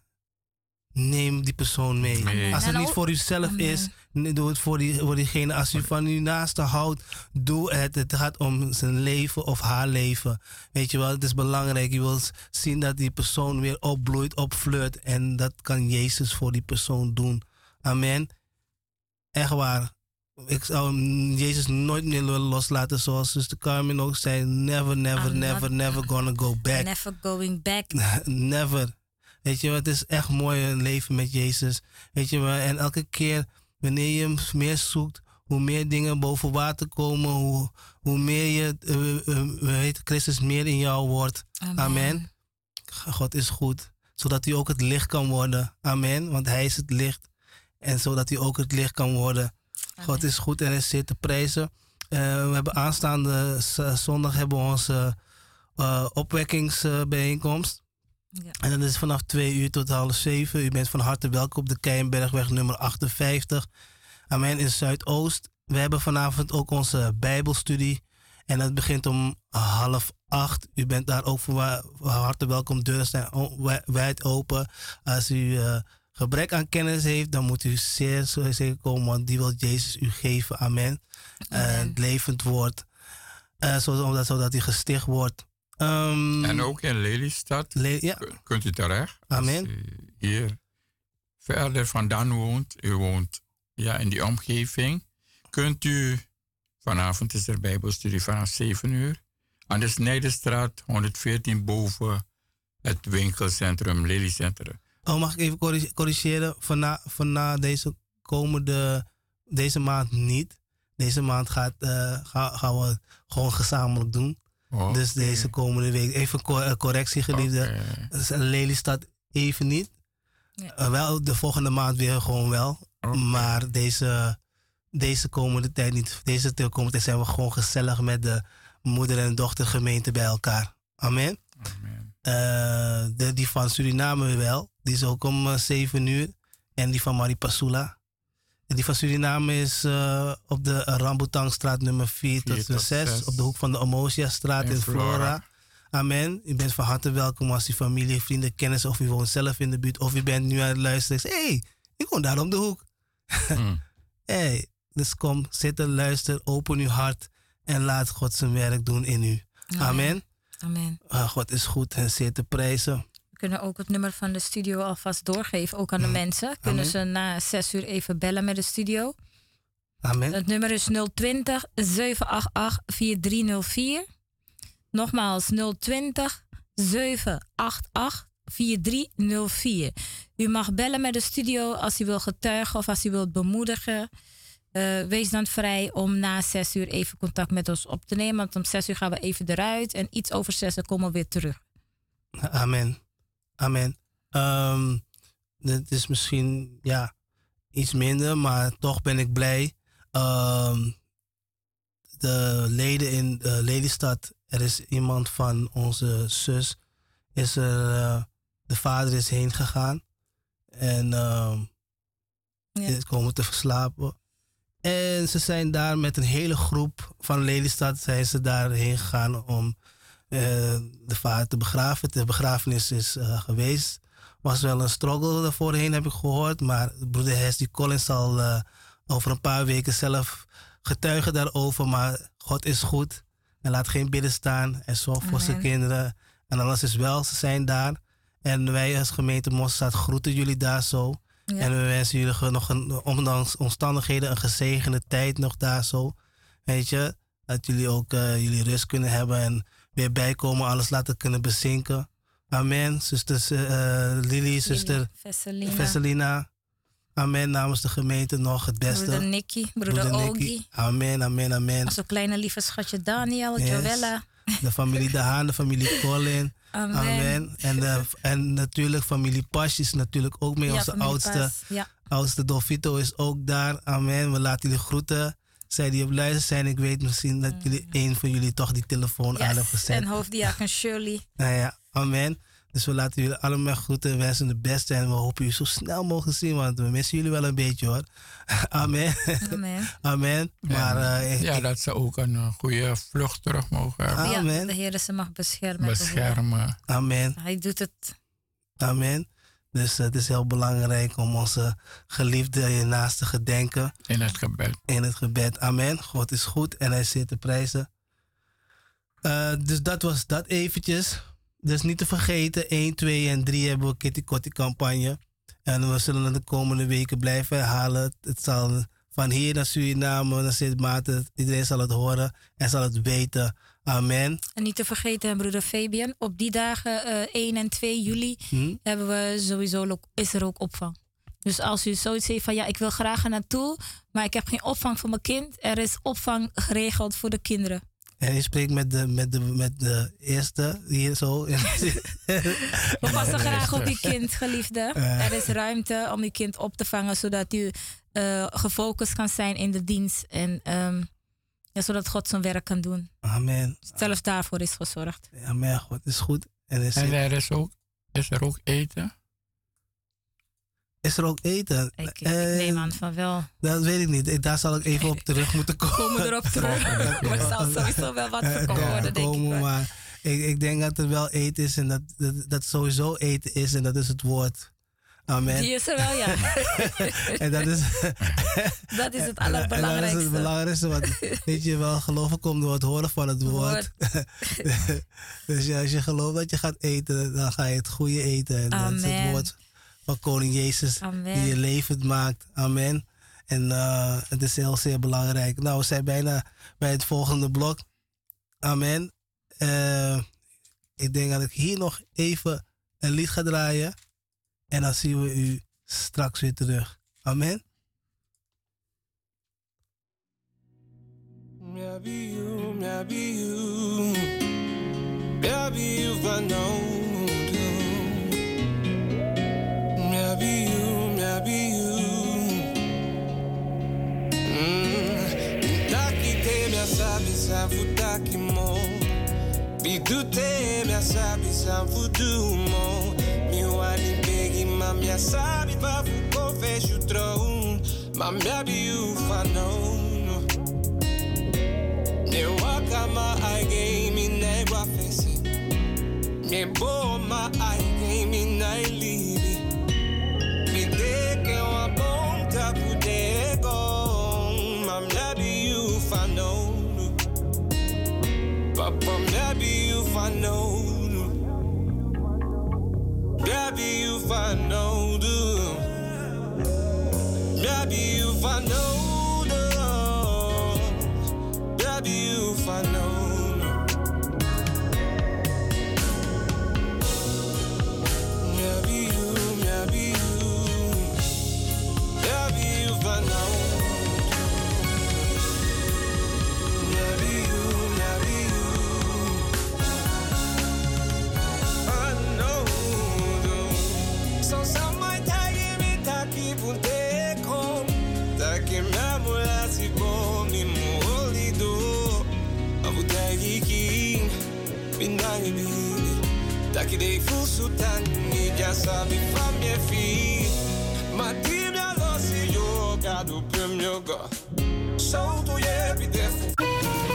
Neem die persoon mee. Als het niet voor uzelf Amen. is, doe het voor, die, voor diegene. Als u van uw naaste houdt, doe het. Het gaat om zijn leven of haar leven. Weet je wel, het is belangrijk. Je wilt zien dat die persoon weer opbloeit, opfleurt. En dat kan Jezus voor die persoon doen. Amen. Echt waar. Ik zou Jezus nooit meer willen loslaten, zoals Sister Carmen ook zei. Never, never, I'm never, never gonna go back. Never going back. Never. Weet je wel, het is echt mooi een leven met Jezus. Weet je wel, en elke keer wanneer je meer zoekt, hoe meer dingen boven water komen, hoe, hoe meer je, weet, Christus meer in jou wordt. Amen. God is goed, zodat hij ook het licht kan worden. Amen, want hij is het licht. En zodat hij ook het licht kan worden. God is goed en is zeer te prijzen. We hebben aanstaande zondag hebben we onze opwekkingsbijeenkomst. Ja. En dat is vanaf 2 uur tot half 7. U bent van harte welkom op de Keienbergweg nummer 58. Amen in Zuidoost. We hebben vanavond ook onze Bijbelstudie. En dat begint om half acht. U bent daar ook van harte welkom. Deuren zijn wijd open. Als u eh, gebrek aan kennis heeft, dan moet u zeer zeker komen. Want die wil Jezus u geven. Amen. Eh, het levend woord. Eh, zodat, zodat hij gesticht wordt. Ehm, En ook in Lelystad le- ja, kunt u terecht. Amen. U hier verder vandaan woont, u woont ja, in die omgeving, kunt u, vanavond is er bijbelstudie vanaf 7 uur, aan de Snijderstraat 114 boven het winkelcentrum Lelycentrum. Oh, mag ik even corri- corrigeren? Vanna, vanna deze komende, deze maand niet. Deze maand gaat, eh, ga- gaan we gewoon gezamenlijk doen. Oh, Dus deze komende week. Even eh, correctie, geliefde. oké. Dus Lelystad even niet. Ja. Eh, wel de volgende maand weer gewoon wel. Maar deze, deze komende tijd niet. Deze komende tijd zijn we gewoon gezellig met de moeder- en dochtergemeente bij elkaar. Amen. Amen. Eh, de, die van Suriname wel. Die is ook om eh, 7 uur. En die van Maripasula. En die van Suriname is eh, op de Rambutangstraat nummer 4 Vier tot tot 6. zes. Op de hoek van de Amosia-straat in, In Flora. Flora. Amen. U bent van harte welkom als u familie, vrienden, kennis of u woont zelf in de buurt. Of u bent nu aan het luisteren. Hé, hey, ik woon daar om de hoek. Hey, dus kom zitten, luister, open uw hart en laat God zijn werk doen in u. Amen. Amen. Ah, God is goed en zeer te prijzen. We kunnen ook het nummer van de studio alvast doorgeven, ook aan de mensen. Kunnen Amen. ze na zes uur even bellen met de studio. Amen. Het nummer is 020 788 4304. Nogmaals 020 788 4304. U mag bellen met de studio als u wil getuigen of als u wilt bemoedigen. Eh, wees dan vrij om na zes uur even contact met ons op te nemen. Want om zes uur gaan we even eruit. En iets over zes uur komen we weer terug. Amen. Amen. Ehm dit is misschien ja, iets minder, maar toch ben ik blij. Ehm, de leden in uh, Lelystad, er is iemand van onze zus, is er, uh, de vader is heen gegaan. En ehm Ja. is komen te verslapen. En ze zijn daar met een hele groep van Lelystad zijn ze daarheen gegaan om de vader te begraven. De begrafenis is uh, geweest. Was wel een struggle daarvoorheen, heb ik gehoord. Maar broeder Hesdy Collins zal uh, over een paar weken zelf getuigen daarover. Maar God is goed. En laat geen bidden staan. En zorg voor zijn kinderen. En alles is wel, ze zijn daar. En wij als gemeente Mosselstad groeten jullie daar zo. Ja. En we wensen jullie nog een, ondanks omstandigheden een gezegende tijd nog daar zo. Weet je, dat jullie ook eh, jullie rust kunnen hebben en weer bijkomen, alles laten kunnen bezinken. Amen. Zuster eh Lily, zuster Vesselina, Vesselina. Amen. Namens de gemeente nog het beste. broeder Nicky, broeder Broeder Ogi. Nicky. Amen, amen, amen. Onze kleine lieve schatje Daniel, Yes. Joella. De familie De Haan, de familie Colin. Amen. Amen. En, de, en natuurlijk familie Pas is natuurlijk ook mee. Ja, Onze oudste. Ja, oudste Dolfito is ook daar. Amen. We laten jullie groeten. Zij die op luister zijn, ik weet misschien dat jullie een van jullie toch die telefoon aan hebben gezet. En hoofddiaken Shirley. Nou ja, amen. Dus we laten jullie allemaal groeten en wensen de beste. En we hopen jullie zo snel mogelijk zien, want we missen jullie wel een beetje hoor. Amen. Amen. amen. Maar eh, ik- ja, dat ze ook een eh, goede vlucht terug mogen hebben. Ja, Amen. de Heer ze mag beschermen. beschermen. amen. Hij doet het. Amen. Dus het is heel belangrijk om onze geliefde je naast te gedenken in het gebed. in het gebed. Amen. God is goed en hij zit te prijzen. Eh, dus dat was dat eventjes. Dus niet te vergeten, 1, 2 en 3 hebben we Kitty Kotti campagne. En we zullen het de komende weken blijven herhalen. Het, het zal van hier naar Suriname, naar Sint Maarten, iedereen zal het horen en zal het weten. Amen. En niet te vergeten, broeder Fabian, op die dagen eh 1 en 2 juli Hm? hebben we sowieso is er ook opvang. Dus als u zoiets heeft van ja, ik wil graag er naartoe, maar ik heb geen opvang voor mijn kind, er is opvang geregeld voor de kinderen. En je spreekt met de, met de, met de eerste hier zo. We passen graag op uw kind, geliefde. Er is ruimte om uw kind op te vangen, zodat u eh, gefocust kan zijn in de dienst. En ehm, ja, zodat God zijn werk kan doen. Amen. Zelfs daarvoor is gezorgd. Amen. God is goed. En is, En er is, ook, is er ook eten? is er ook eten? Ik, ik Eh, neem aan van wel. Dat weet ik niet. Daar zal ik even op terug moeten komen. Komen erop terug. maar er zal sowieso wel wat verkocht daar worden, denk ik. komen, hoor. Maar ik, ik denk dat er wel eten is en dat, dat, dat sowieso eten is en dat is het woord. Amen. Die is er wel, ja. En dat is, Dat is het en dat is allerbelangrijkste. het belangrijkste. Want weet je wel, geloven komt door het horen van het woord. dus ja, als je gelooft dat je gaat eten, dan ga je het goede eten. En dat is het Amen. woord van koning Jezus Amen. die je levend maakt. Amen. En eh, het is heel zeer belangrijk. Nou, we zijn bijna bij het volgende blok. Amen. Eh, ik denk dat ik hier nog even een lied ga draaien. En dan zien we u straks weer terug. Amen. You, maybe you, ma mia sabi pa fu confess you throne. Ma maybe you find out. Ne waka ma ai game in ne guafese. Ne bo ma ai game in nai libi. Mi de que wa bon ta pude go. Mam maybe you find out. Papa maybe you find out. Maybe you find out. Maybe you find out. Maybe you find out. Maybe you, maybe you, maybe you find out. Daqui dei fuso tani já sabe fa minha fi Ma ti mi allo si yoga do prêmio go Solto e epidefu Adonai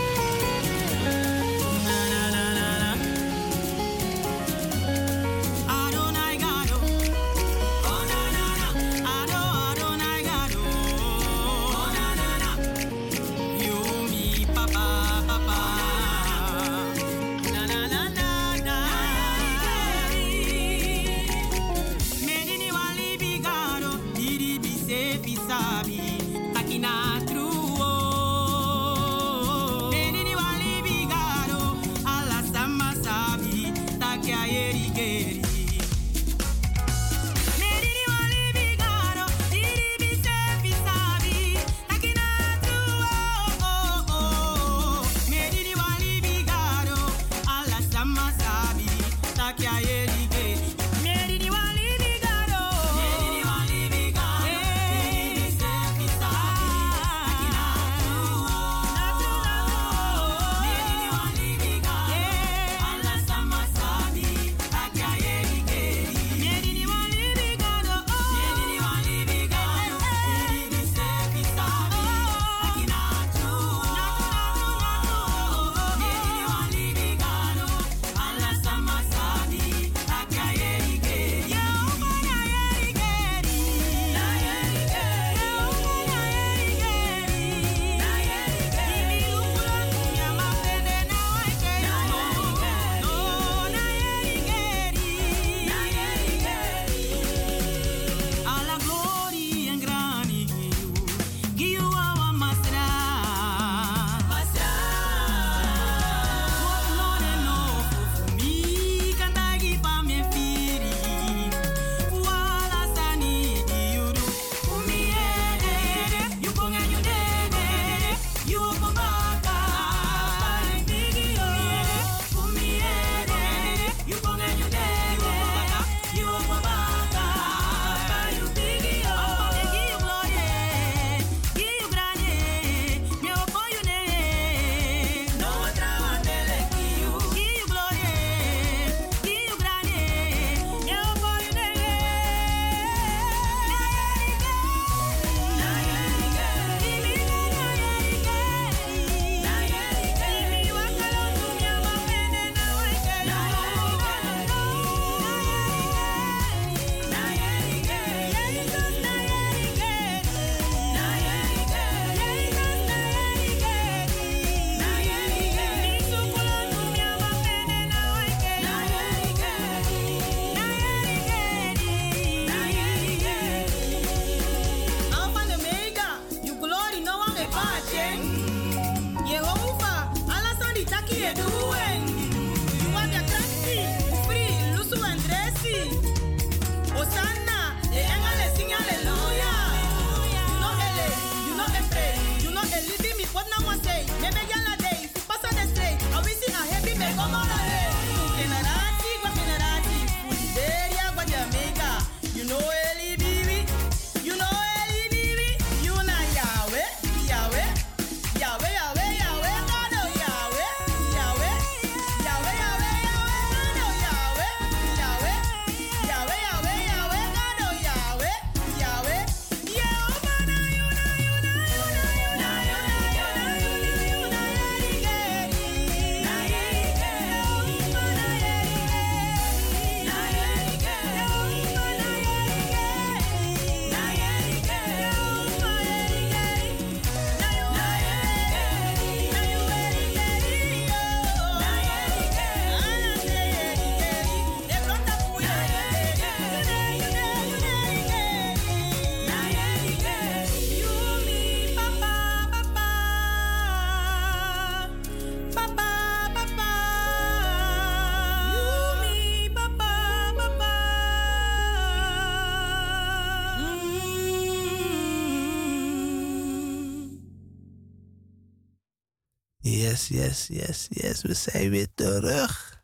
Yes, yes, yes, yes. We zijn weer terug.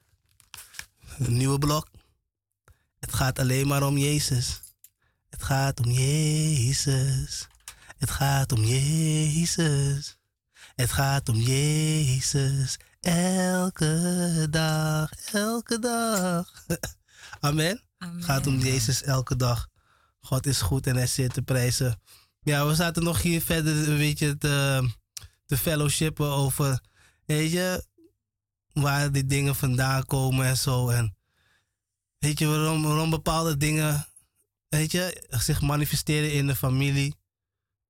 Een nieuwe blok. Het gaat alleen maar om Jezus. Het gaat om Jezus. Het gaat om Jezus. Het gaat om Jezus. Elke dag, elke dag. Amen. Het gaat om Jezus elke dag. God is goed en hij zit te prijzen. Ja, we zaten nog hier verder een beetje te, te fellowshippen over, weet je, waar die dingen vandaan komen en zo. En weet je, waarom, waarom bepaalde dingen, weet je, zich manifesteren in de familie,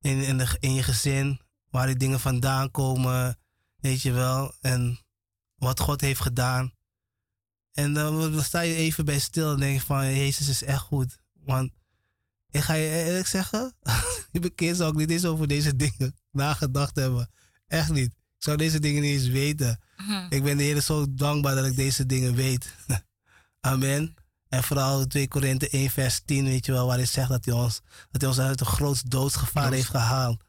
in, in, de, in je gezin, waar die dingen vandaan komen, weet je wel. En wat God heeft gedaan. En dan sta je even bij stil en denk je van, Jezus is echt goed. Want ik ga je eerlijk zeggen, je bekeerd zou ik niet eens over deze dingen nagedacht hebben. Echt niet. Ik zou deze dingen niet eens weten. Ik ben de Heer zo dankbaar dat ik deze dingen weet. Amen. En vooral 2 Korinthe 1 vers 10, weet je wel, waar hij zegt dat hij ons, dat hij ons uit een groot doodsgevaar heeft gehaald.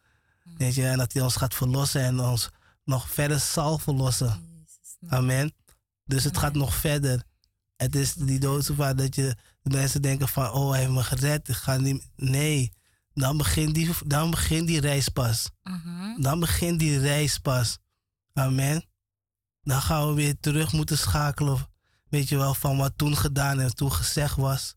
Weet je, en dat hij ons gaat verlossen en ons nog verder zal verlossen. Amen. Dus het gaat nog verder. Het is die doodsgevaar dat je de mensen denken van, oh, hij heeft me gered. Ik ga niet... Nee, dan begint die, dan begint die reis pas. Dan begint die reis pas. Amen. Dan gaan we weer terug moeten schakelen. Weet je wel, van wat toen gedaan en toen gezegd was.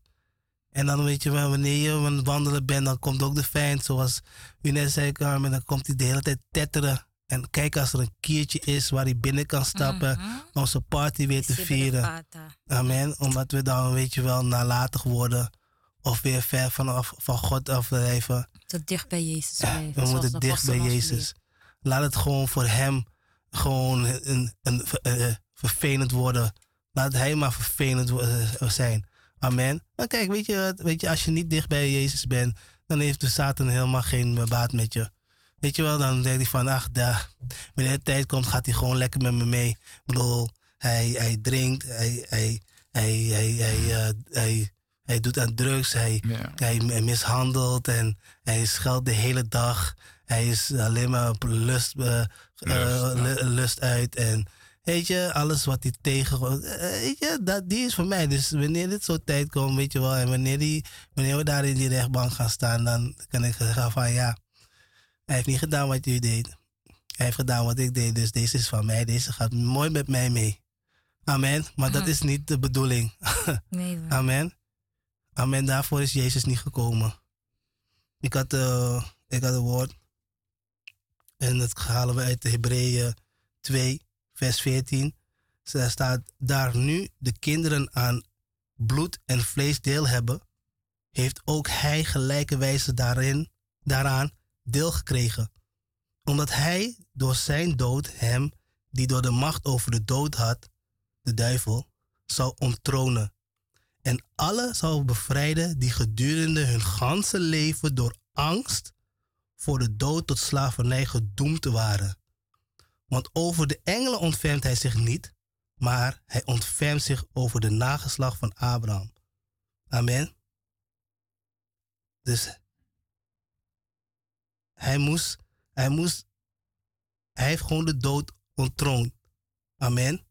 En dan weet je wel, wanneer je aan het wandelen bent, dan komt ook de vijand, zoals u net zei, Carmen, dan komt hij de hele tijd tetteren. En kijk als er een kiertje is waar hij binnen kan stappen om zijn party weer te vieren. Amen. Omdat we dan, weet je wel, nalatig worden. Of weer ver vanaf van God afdrijven. Te dicht bij Jezus blijven. We moeten dicht bij Jezus. Laat het gewoon voor hem gewoon een, een, eh, vervelend worden. Laat hij maar vervelend eh, zijn. Amen. Maar kijk, weet je, wat? weet je, als je niet dicht bij Jezus bent, dan heeft de Satan helemaal geen baat met je. Weet je wel, dan denkt hij van, ach, daar, wanneer de tijd komt, gaat hij gewoon lekker met me mee. Ik bedoel, hij, hij drinkt, hij, hij, hij, hij, hij, eh, hij, hij doet aan drugs, hij, Ja. hij mishandelt en hij scheldt de hele dag. Hij is alleen maar op lust, eh, eh, Lust, lu- lust uit. En weet je, alles wat hij tegen. eh, Weet je, dat, die is voor mij. Dus wanneer dit zo'n tijd komt, weet je wel. En wanneer, die, wanneer we daar in die rechtbank gaan staan, dan kan ik zeggen van ja. Hij heeft niet gedaan wat u deed. Hij heeft gedaan wat ik deed. Dus deze is van mij. Deze gaat mooi met mij mee. Amen. Maar dat is niet de bedoeling. Nee. Amen. Amen. Daarvoor is Jezus niet gekomen. Ik had, eh, ik had een woord. En dat halen we uit de Hebreeën 2, vers 14. Daar staat, daar nu de kinderen aan bloed en vlees deel hebben, heeft ook hij gelijke wijze daarin, daaraan deel gekregen. Omdat hij door zijn dood hem, die door de macht over de dood had, de duivel, zou onttronen en alle zou bevrijden die gedurende hun ganse leven door angst voor de dood tot slavernij gedoemd waren. Want over de engelen ontfermt hij zich niet, maar hij ontfermt zich over de nageslag van Abraham. Amen. Dus hij moest, hij moest, hij heeft gewoon de dood ontroond. Amen.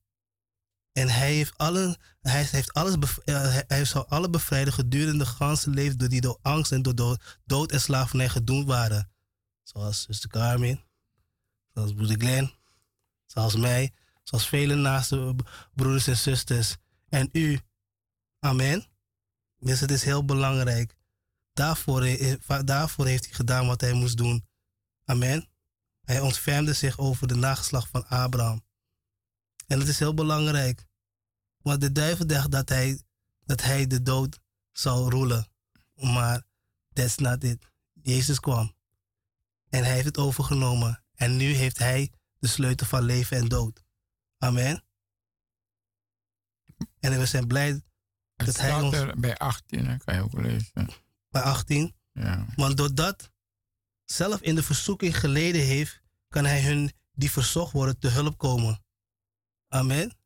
En hij heeft, alle, hij heeft alles eh, hij zal alle bevrijden gedurende het ganse leven door die door angst en door dood en slavernij gedoemd waren. Zoals zuster Carmen, zoals broeder Glenn, zoals mij, zoals vele naaste broeders en zusters. En u. Amen. Dus het is heel belangrijk. Daarvoor, he- daarvoor heeft hij gedaan wat hij moest doen. Amen. Hij ontfermde zich over de nageslacht van Abraham. En het is heel belangrijk. Want de duivel dacht dat hij, dat hij de dood zou roelen. Maar that's not it. Jezus kwam. En hij heeft het overgenomen. En nu heeft hij de sleutel van leven en dood. Amen. En we zijn blij Het dat hij staat ons er bij 18, hè, kan je ook lezen. bij 18 Ja. Want doordat zelf in de verzoeking geleden heeft, kan hij hun die verzocht worden te hulp komen. Amen.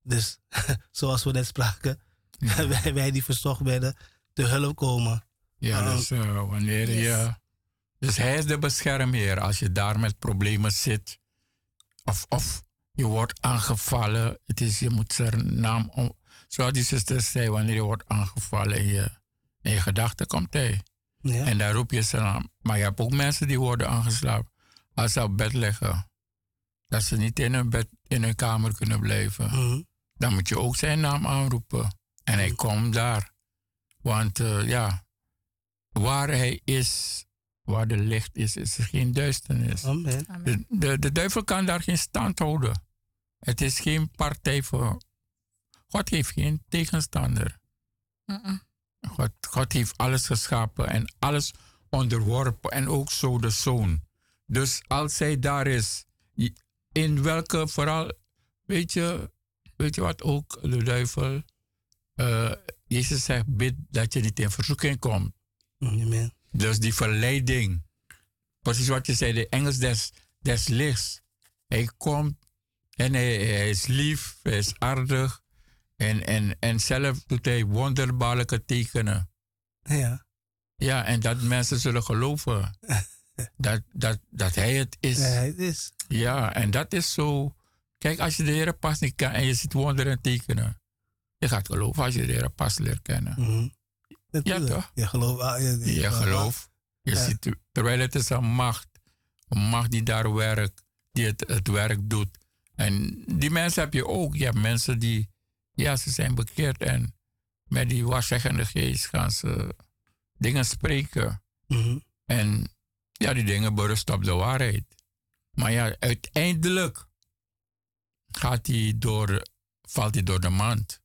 Dus zoals we net spraken, wij, wij die verzocht werden te hulp komen. Ja, dus eh, wanneer yes. je. Dus hij is de beschermheer. Als je daar met problemen zit, of, of je wordt aangevallen, het is, je moet zijn naam. Om, zoals die zuster zei, wanneer je wordt aangevallen in je, in je gedachten, komt hij. Ja. En daar roep je zijn naam. Maar je hebt ook mensen die worden aangeslagen als ze op bed liggen. Dat ze niet in hun, bed, in hun kamer kunnen blijven. Mhm. Dan moet je ook zijn naam aanroepen. En hij komt daar. Want eh, ja, waar hij is, waar de licht is, is er geen duisternis. Amen. De, de, de duivel kan daar geen stand houden. Het is geen partij voor. God heeft geen tegenstander. God, God heeft alles geschapen en alles onderworpen en ook zo de zoon. Dus als hij daar is, in welke vooral, weet je, weet je wat ook de duivel, eh, Jezus zegt, bid dat je niet in verzoeking komt. Amen. Dus die verleiding, precies wat je zei, de Engels des, des lichts. Hij komt en hij, hij is lief, hij is aardig. En, en, en zelf doet hij wonderbaarlijke tekenen. Ja. Ja, en dat mensen zullen geloven dat, dat, dat hij het is. Ja, het is. Ja, en dat is zo. Kijk, als je de Heer pas niet kent en je ziet wonderen en tekenen, je gaat geloven als je de Heer pas leert kennen. Mhm. Natuurlijk. toch? Je gelooft. ah, je, je- Je gelooft. Je Ja. ziet, terwijl het is een macht. Een macht die daar werkt, die het, het werk doet. En die mensen heb je ook. Je hebt mensen die, ja, ze zijn bekeerd en met die waarzeggende geest gaan ze dingen spreken. Mhm. En ja, die dingen berusten op de waarheid. Maar ja, uiteindelijk gaat die door, valt hij door de mand.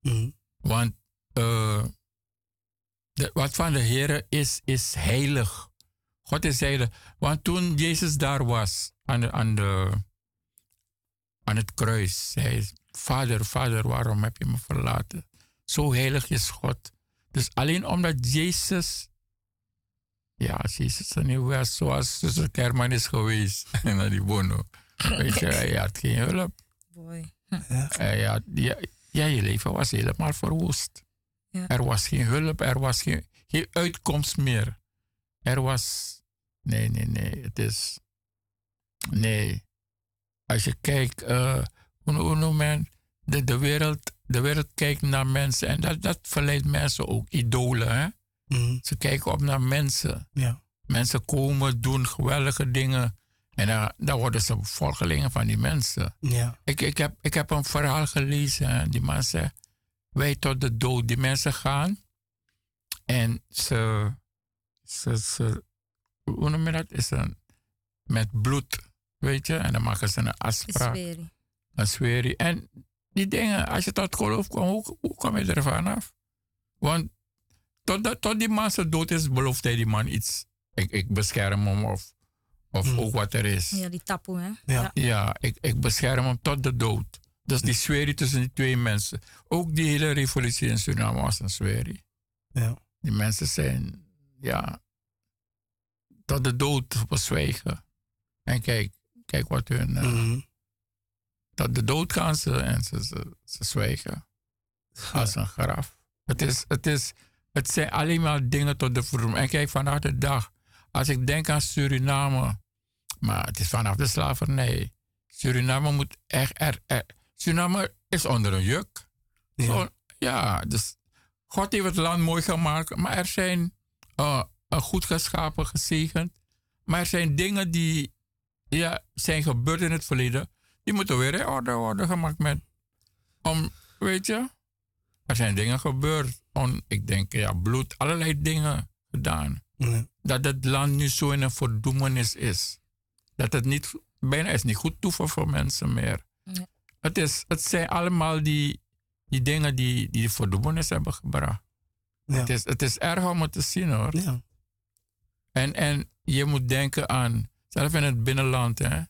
Mhm. Want eh, de, wat van de Heer is, is heilig. God is heilig. Want toen Jezus daar was aan, de, aan, de, aan het kruis, zei hij, Vader, Vader, waarom heb je me verlaten? Zo heilig is God. Dus alleen omdat Jezus, ja, als Jezus er niet was, zoals zuster Kerman is geweest naar die bono. Weet je, hij had geen hulp. Boy. Hij had, ja, ja, je leven was helemaal verwoest. Ja. Er was geen hulp, er was geen, geen uitkomst meer. Er was. Nee, nee, nee. Het is. Nee. Als je kijkt, eh hoe, noem men? De, de, wereld, de wereld kijkt naar mensen en dat, dat verleidt mensen ook. Idolen, hè? Mhm. Ze kijken op naar mensen. Ja. Mensen komen, doen geweldige dingen. En dan, dan worden ze volgelingen van die mensen. Ja. Ik, ik, heb, ik heb een verhaal gelezen. hè. Die man zei, wij tot de dood. Die mensen gaan en ze, ze, ze hoe noem je dat? Is een, met bloed, weet je. En dan maken ze een afspraak, een. En die dingen, als je tot geloof komt, hoe, hoe kom je er vanaf? Want tot, dat- tot die man zijn dood is, belooft hij die man iets. Ik, ik bescherm hem of, of Hmm. ook wat er is. Ja, die tapoe, hè? Ja. Ja, ik, ik bescherm hem tot de dood. Dus die swerie tussen die twee mensen. Ook die hele revolutie in Suriname was een swerie. Ja. Die mensen zijn, ja, tot de dood bezwijgen. En kijk, kijk wat hun, eh, Mhm. tot de dood gaan ze en ze, ze, ze zwijgen. Als een graf. Het, is, het, is, het zijn alleen maar dingen tot de verdoeming. En kijk, vanaf de dag, als ik denk aan Suriname, maar het is vanaf de slavernij. Suriname moet echt er, er- Suriname is onder een juk. Ja. Zo, ja, dus God heeft het land mooi gemaakt, maar er zijn eh, een goed geschapen, gezegend. Maar er zijn dingen die ja, zijn gebeurd in het verleden, die moeten weer in orde worden gemaakt met. Om, weet je, er zijn dingen gebeurd. On, ik denk, ja, bloed, allerlei dingen gedaan. Ja. Dat het land nu zo in een verdoemenis is. Dat het niet, bijna is niet goed toeven voor mensen meer. Ja. Het, is, het zijn allemaal die, die dingen die, die de verdoemenis hebben gebracht. Ja. Het, is, het is erg om het te zien hoor. Ja. En, en je moet denken aan, zelf in het binnenland, hè,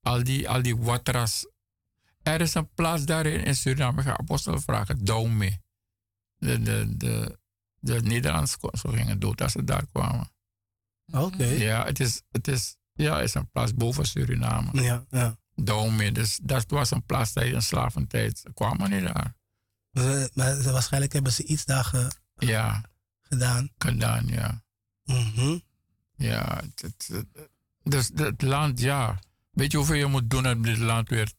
al, die, al die watras. Er is een plaats daarin in Suriname, ik ga apostel vragen, Daume. De, de, de, de Nederlandse zo gingen dood als ze daar kwamen. Oké. Ja, het is, het is, ja, het is een plaats boven Suriname. Ja, ja. Daume, dus dat was een plaats tijdens slaventijd. Ze kwamen niet daar. Maar, maar waarschijnlijk hebben ze iets daar ge- Ja, gedaan. gedaan, ja. Mhm. Ja, het, dus het land, ja. Weet je hoeveel je moet doen om dit land weer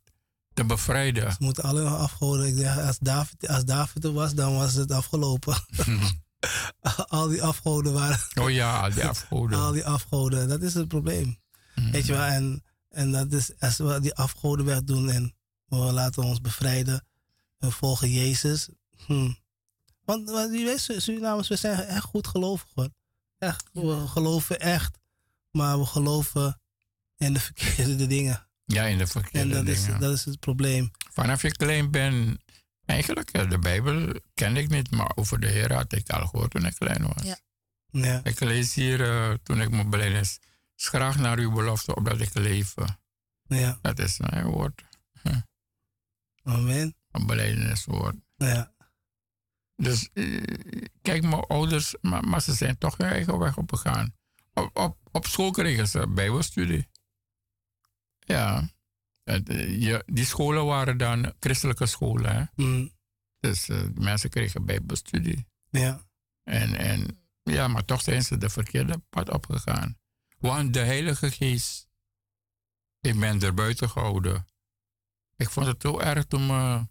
te bevrijden? Ze moeten alle afgoden. Ik als David, als David er was, dan was het afgelopen. al die afgoden waren. Oh ja, al die afgoden. Al die afgoden, dat is het probleem. Mhm. Weet je wel, en, en dat is, als we die afgoden wegdoen en we laten ons bevrijden en volgen Jezus. Hm. Want, want je weet, Su- Surinamers, we zijn echt goed gelovig hoor. Echt, we geloven echt, maar we geloven in de verkeerde dingen. Ja, in de En verkeerde dat is, dingen. dat is het probleem. Vanaf je klein bent, eigenlijk, eh, de Bijbel ken ik niet, maar over de Heer had ik al gehoord toen ik klein was. Ja. Ja, Ik lees hier, eh, toen ik me beleid is, graag naar uw belofte, opdat ik leven. ja. Dat is mijn woord, Amen. een beleideniswoord. Ja, Dus eh, kijk, mijn ouders, maar, maar ze zijn toch hun eigen weg opgegaan. Op, op, op school kregen ze bijbelstudie. Ja. Eh, die scholen waren dan christelijke scholen. Hè? hm, Dus eh, mensen kregen bijbelstudie. ja, En, en ja, maar toch zijn ze de verkeerde pad opgegaan. Want de Heilige Geest heeft men er buiten gehouden. Ik vond het zo erg toen me,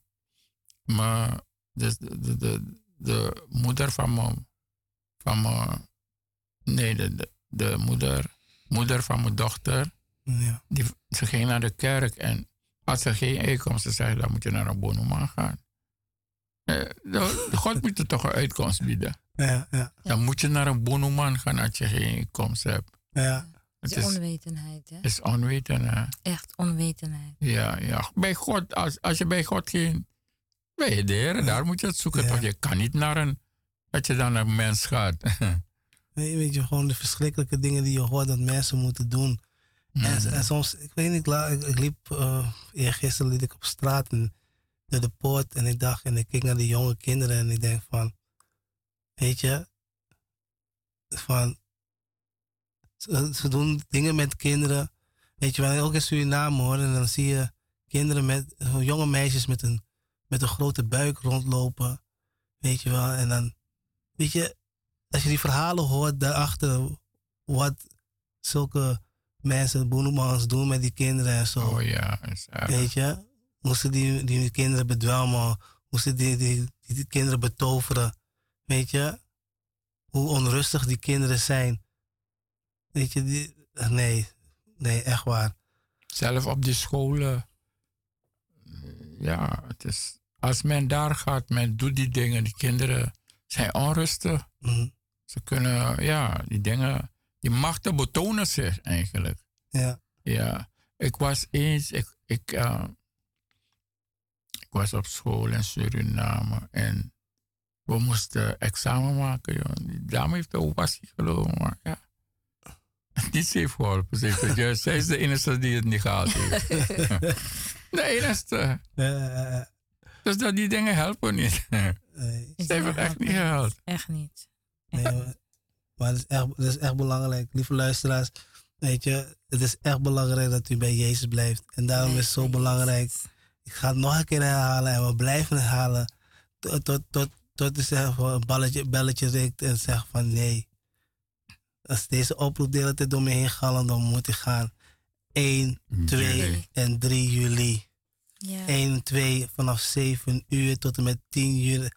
me, de, de, de, de moeder van me, van nee, de, de, de moeder, moeder van mijn dochter, ja. die, ze ging naar de kerk en als ze geen inkomsten zei, dan moet je naar een bonumman gaan. Eh, de- God moet je toch een uitkomst bieden. Ja, ja, Dan moet je naar een bonumman gaan als je geen inkomsten hebt. Ja. Het is onwetendheid, hè? is onweten. Hè? Echt onwetendheid. Ja, ja. Bij God, als, als je bij God geen. Bij de Heer, daar moet je het zoeken. Ja. Toch? Je kan niet naar een. Dat je dan naar een mens gaat. Weet weet je, gewoon de verschrikkelijke dingen die je hoort dat mensen moeten doen. En, en soms, ik weet niet, ik, la- ik, ik liep, uh, eergisteren liep ik op straat en, door de poort en ik dacht, en ik keek naar die jonge kinderen en ik denk van, weet je, van, ze, ze doen dingen met kinderen, weet je wel, ook in Suriname hoor, en dan zie je kinderen met, jonge meisjes met een, met een grote buik rondlopen, weet je wel, en dan, weet je, als je die verhalen hoort daarachter, wat zulke mensen, boenemans doen met die kinderen en zo. Oh ja. Weet je? Moesten die, die kinderen bedwelmen, moesten die, die, die, die kinderen betoveren. Weet je? Hoe onrustig die kinderen zijn. Weet je, die, nee, nee, echt waar. Zelf op die scholen. Ja, het is. Als men daar gaat, men doet die dingen. Die kinderen zijn onrustig. Mhm. Ze kunnen, ja, die dingen. Die machten betonen zich eigenlijk. Ja, Ja, ik was eens, ik, ik, eh, ik was op school in Suriname en we moesten examen maken. Joh. Die dame heeft de ovatie gelopen, maar ja. Niet heeft geholpen. Ze heeft het juist, zij is de enige die het niet gehaald heeft. de enige. Eh, eh, Dus dat die dingen helpen niet. nee, Ze heeft het echt niet gehaald. Echt niet. nee, maar, maar het, is echt, het is echt belangrijk. Lieve luisteraars, weet je, het is echt belangrijk dat u bij Jezus blijft. En daarom is het zo belangrijk Ik ga het nog een keer herhalen en we blijven herhalen tot, tot, tot, Tot van een balletje, belletje rikt en zegt van nee. Als deze oproep de hele tijd door me heen gallen, dan moet ik gaan. 1, 2 Juli. en 3 juli. Ja. 1 en 2 vanaf 7 uur tot en met 10 uur.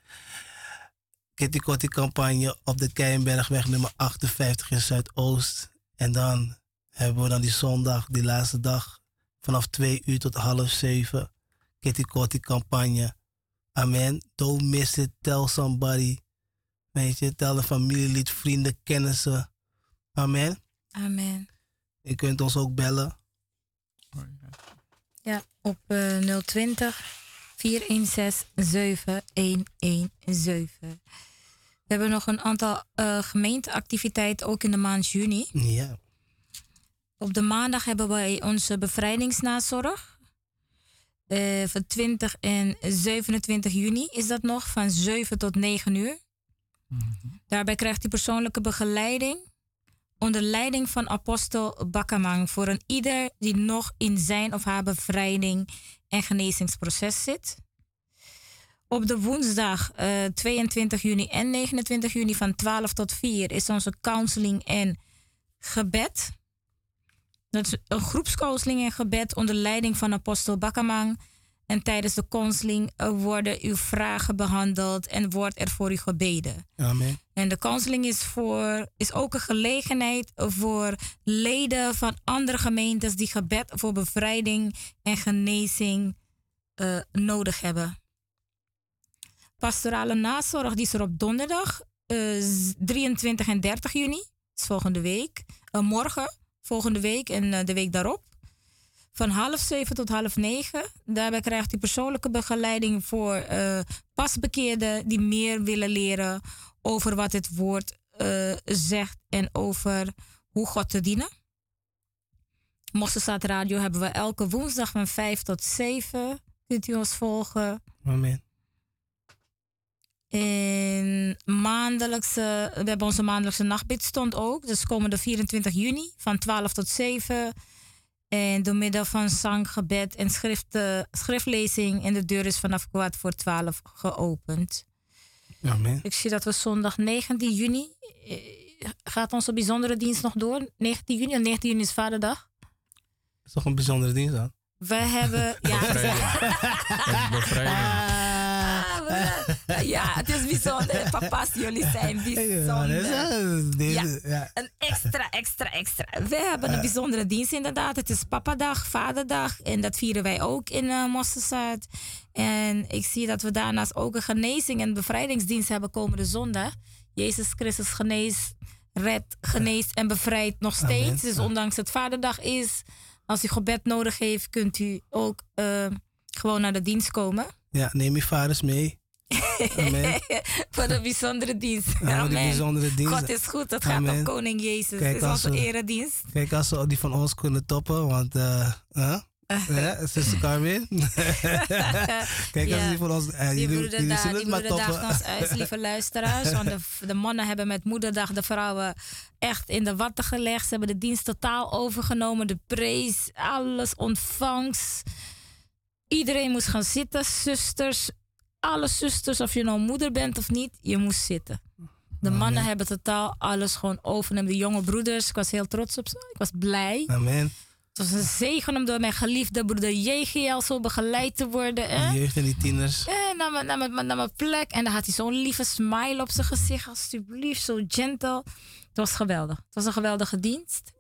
Kitty Kotti campagne op de Keienbergweg nummer 58 in Zuidoost. En dan hebben we dan die zondag, die laatste dag, vanaf 2 uur tot half 7. Kitty Kotti campagne. Amen. Don't miss it. Tell somebody. Weet je, tel een familielid, vrienden, kennissen. Amen. Amen. Je kunt ons ook bellen. Ja, op eh 020 416 7117. We hebben nog een aantal eh, gemeenteactiviteiten, ook in de maand juni. Ja. Op de maandag hebben wij onze bevrijdingsnazorg. Eh van 20 en 27 juni is dat nog, van 7 tot 9 uur. Daarbij krijgt hij persoonlijke begeleiding onder leiding van apostel Bakkamang voor een ieder die nog in zijn of haar bevrijding en genezingsproces zit. Op de woensdag eh, 22 juni en 29 juni van 12 tot 4 is onze counseling en gebed. Dat is een groepscounseling en gebed onder leiding van apostel Bakkamang. En tijdens de counseling eh, worden uw vragen behandeld en wordt er voor u gebeden. Amen. En de counseling is, voor, is ook een gelegenheid voor leden van andere gemeentes die gebed voor bevrijding en genezing eh, nodig hebben. Pastorale nazorg die is er op donderdag eh, 23 en 30 juni, is volgende week. Eh, morgen, volgende week en eh, de week daarop. Van half zeven tot half negen. Daarbij krijgt u persoonlijke begeleiding voor eh, pasbekeerden die meer willen leren over wat het woord eh, zegt en over hoe God te dienen. Mosselstaat Radio hebben we elke woensdag van 5 tot 7. Kunt u ons volgen. Amen. En maandelijkse, we hebben onze maandelijkse nachtbidstond ook. Dus komende 24 juni van 12 tot 7. En door middel van zang, gebed en schrift, eh, schriftlezing. En de deur is vanaf kwart voor 12 geopend. Amen. Ik zie dat we zondag 19 juni. eh, Gaat onze bijzondere dienst nog door? 19 juni en 19 juni is Vaderdag. Dat is toch een bijzondere dienst dan? We hebben. Ja, Bevrijding. Ja, het is bijzonder. Papa's, jullie zijn bijzonder. Ja. Een extra, extra, extra. We hebben een bijzondere dienst inderdaad. Het is Papadag, Vaderdag. En dat vieren wij ook in uh. En ik zie dat we daarnaast ook een genezing en bevrijdingsdienst hebben komende zondag. Jezus Christus geneest, redt, geneest en bevrijdt nog steeds. Dus ondanks het Vaderdag is, als u gebed nodig heeft, kunt u ook eh, gewoon naar de dienst komen. Ja, neem je vaders mee. Amen. Voor de bijzondere dienst. Ja, die Amen. bijzondere dienst. God is goed, het gaat om Koning Jezus. Kijk, is onze we- eredienst. Kijk, als we die van ons kunnen toppen, want... eh huh? Ja, zuster Carmen. Kijk, als Ja. die van ons... eh, Die die nog uit, lieve luisteraars. Want de, de mannen hebben met moederdag de vrouwen echt in de watten gelegd. Ze hebben de dienst totaal overgenomen. De prees, alles, ontvangst. Iedereen moest gaan zitten. Zusters, alle zusters, of je nou moeder bent of niet, je moest zitten. De mannen hebben totaal alles gewoon overgenomen. De jonge broeders, ik was heel trots op ze. Ik was blij. Amen. Het was een zegen om door mijn geliefde broeder JGL zo begeleid te worden. Hè? De jeugd en die tieners. Eh, naar, mijn, naar, mijn, naar mijn plek. En dan had hij zo'n lieve smile op zijn gezicht. Alsjeblieft, zo gentle. Het was geweldig. Het was een geweldige dienst.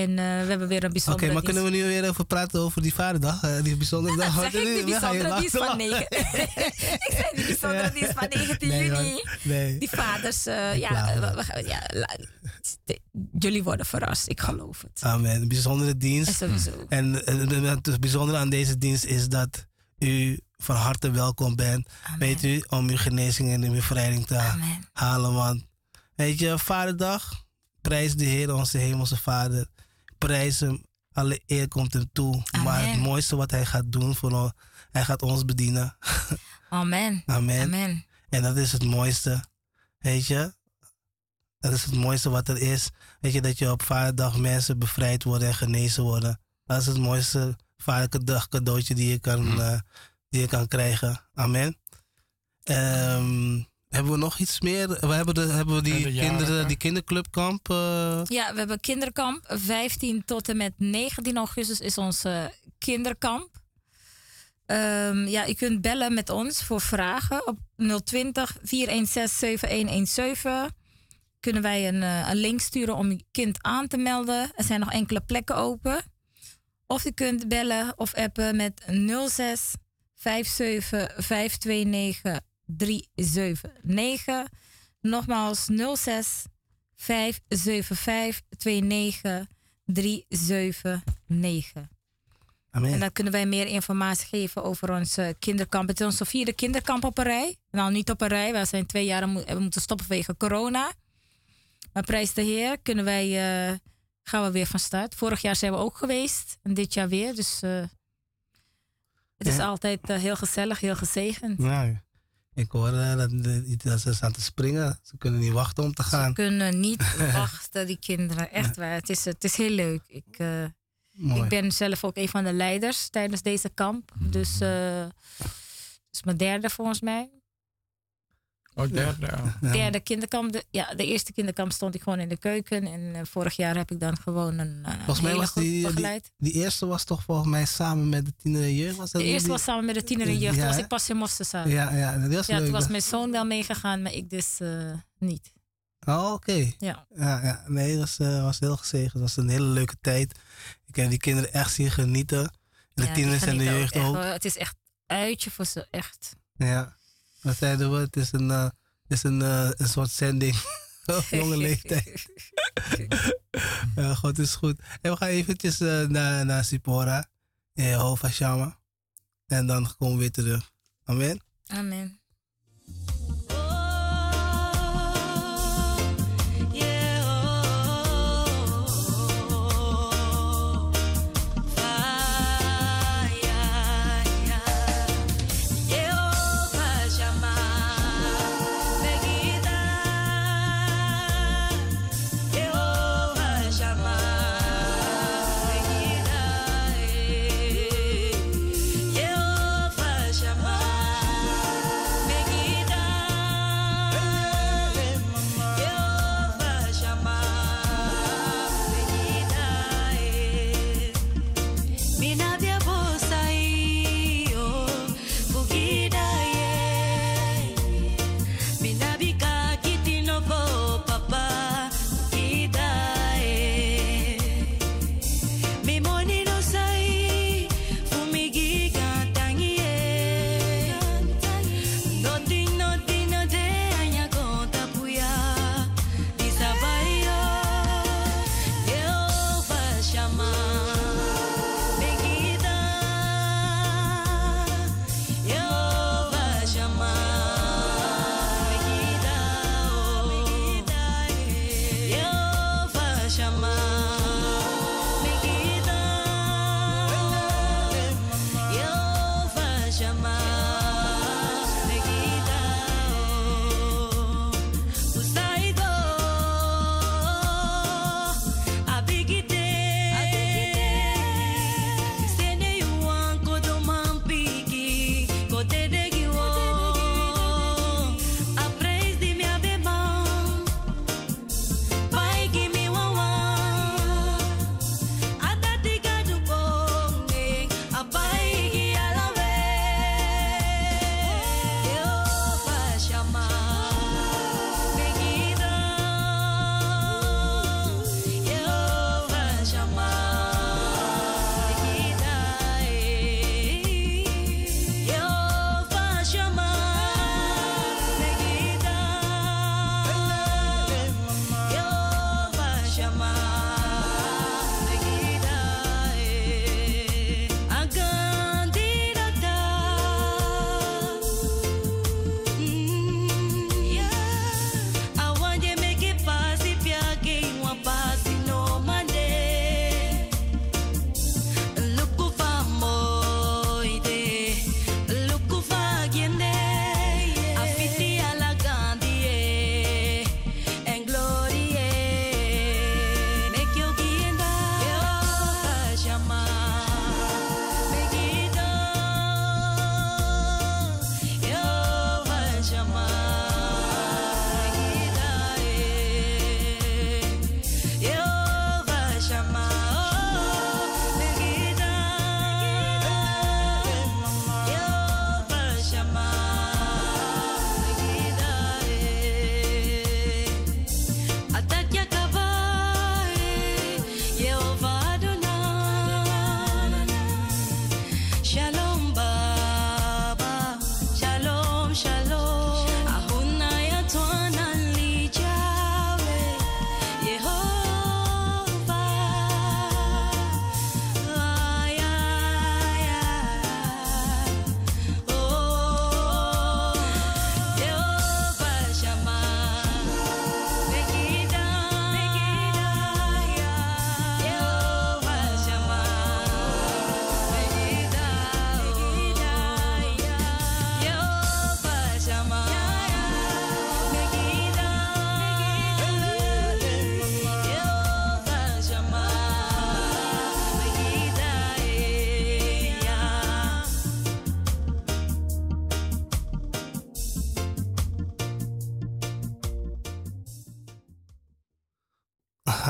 En eh, we hebben weer een Oké, bijzondere maar kunnen we nu weer even praten over die vaderdag? eh, die bijzondere dag? Zeg ik die bijzondere dienst van wachten. 9. ik zei die bijzondere dienst van 19 Nee, juni. man. Nee. Die vaders, eh, ja, we- we ja, la- jullie worden verrast. Ik geloof het. Amen. Een bijzondere En dienst. sowieso. En het bijzondere aan deze dienst is dat u van harte welkom bent. Amen. Weet u, om uw genezing en uw bevrijding te Amen. halen. Want, weet je, Vaderdag, prijs de Heer, onze hemelse Vader. Prijs hem, alle eer komt hem toe. Maar het mooiste wat hij gaat doen voor ons, hij gaat ons bedienen. Amen. Amen. Amen. En dat is het mooiste. Weet je? Dat is het mooiste wat er is. Weet je, dat je op vaderdag mensen bevrijd worden en genezen worden. Dat is het mooiste vaderdag cadeautje die je kan, eh, die je kan krijgen. Amen. Ehm, hebben we nog iets meer? We hebben, de, hebben we die, de kinderen, die kinderclubkamp. eh, Ja, we hebben kinderkamp. 15 tot en met 19 augustus is ons eh, kinderkamp. Ehm, ja, u kunt bellen met ons voor vragen op 020 416 7117. Kunnen wij een, eh, een link sturen om uw kind aan te melden. Er zijn nog enkele plekken open. Of u kunt bellen of appen met 06 57 529 379. Nogmaals 06 575 29 379. amen. En dan kunnen wij meer informatie geven over ons eh, kinderkamp. Het is onze vierde kinderkamp op een rij. Nou, niet op een rij. We zijn twee jaar moeten stoppen vanwege corona. Maar prijs de Heer kunnen wij, eh, gaan we weer van start. Vorig jaar zijn we ook geweest. En dit jaar weer. Dus eh, het is Ja. altijd heel gezellig, heel gezegend. Nou, ik hoor dat, de- dat ze staan te springen. Ze kunnen niet wachten om te Ze gaan. kunnen niet wachten, die kinderen. Echt waar. Het is, het is heel leuk. Ik, eh. Ik ben zelf ook een van de leiders tijdens deze kamp. Dus eh het is mijn derde volgens mij. Oh, derde. oh. Ja. Derde kinderkamp. De, ja, de eerste kinderkamp stond ik gewoon in de keuken. En eh, vorig jaar heb ik dan gewoon een, eh, Volgens mij was die, die, begeleid. die eerste was toch volgens mij samen met de tiener en jeugd. Was dat De eerste die- was samen met de tiener en jeugd. Ja, Toen was ik pas in Mosterdzaal. Ja, ja, dat was Ja, leuk. toen was dat- mijn zoon wel meegegaan, maar ik dus eh, niet. Oh, oké. Ja. Ja, ja, nee, dat was, was heel gezegend. Het was een hele leuke tijd. Ik heb die kinderen echt zien genieten. En de tieners en de jeugd ook. Het is echt uitje voor ze, echt. Ja. Wat zeiden we? Het is een, eh, het is een, eh, een soort zending. op jonge leeftijd. God is goed. En we gaan eventjes eh, naar, naar Sipora. In Jehovah Shama. En dan komen we weer terug. Amen. Amen.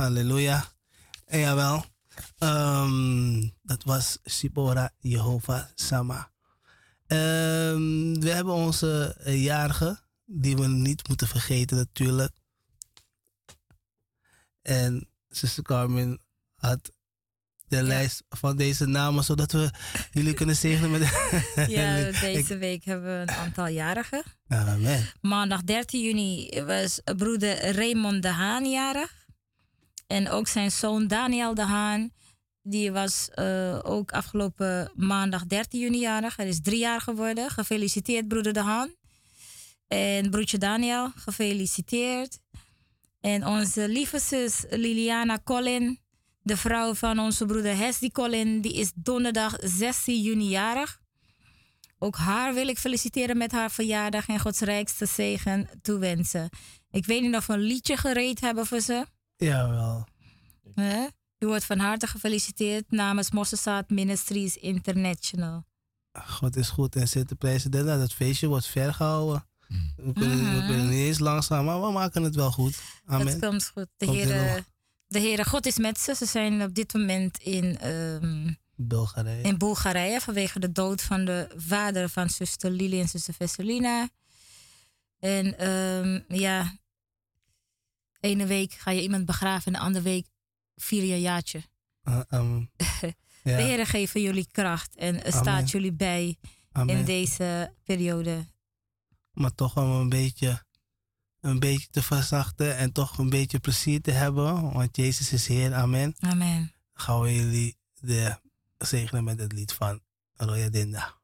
Halleluja. En jawel, ehm, dat was Sipora Jehovah Sama. Ehm, we hebben onze eh, jarige, die we niet moeten vergeten natuurlijk. En zuster Carmen had de lijst van deze namen, zodat we jullie kunnen zegenen met... Ja, deze week hebben we een aantal jarigen. Amen. Maandag 13 juni was broeder Raymond de Haan jarig. En ook zijn zoon Daniel de Haan. Die was eh, ook afgelopen maandag 13 juni jarig. Hij is drie jaar geworden. Gefeliciteerd, broeder de Haan. En broertje Daniel, gefeliciteerd. En onze lieve zus Liliana Collin, de vrouw van onze broeder Hesdy Collin, die is donderdag 16 juni jarig. Ook haar wil ik feliciteren met haar verjaardag en Gods rijkste zegen toewensen. Ik weet niet of we een liedje gereed hebben voor ze. Jawel. Hè? U wordt van harte gefeliciteerd namens Mossesaat Ministries International. God is goed en zit te prijzen. Dat feestje wordt ver gehouden. We kunnen, we Mhm. kunnen niet eens langzaam, maar we maken het wel goed. Amen. Dat komt goed. De Komt Heere, de Heere God is met ze. Ze zijn op dit moment in, ehm, Bulgarije. in Bulgarije vanwege de dood van de vader van zuster Lili en zuster Vesselina. En ehm, ja, ene week ga je iemand begraven en de andere week vier je jaartje. Uh, um, De Heer geven jullie kracht en Amen. staat jullie bij amen. in deze periode. Maar toch om een beetje, een beetje te verzachten en toch een beetje plezier te hebben. Want Jezus is Heer. Amen. Amen. Gaan we jullie de zegenen met het lied van Roya Dinda.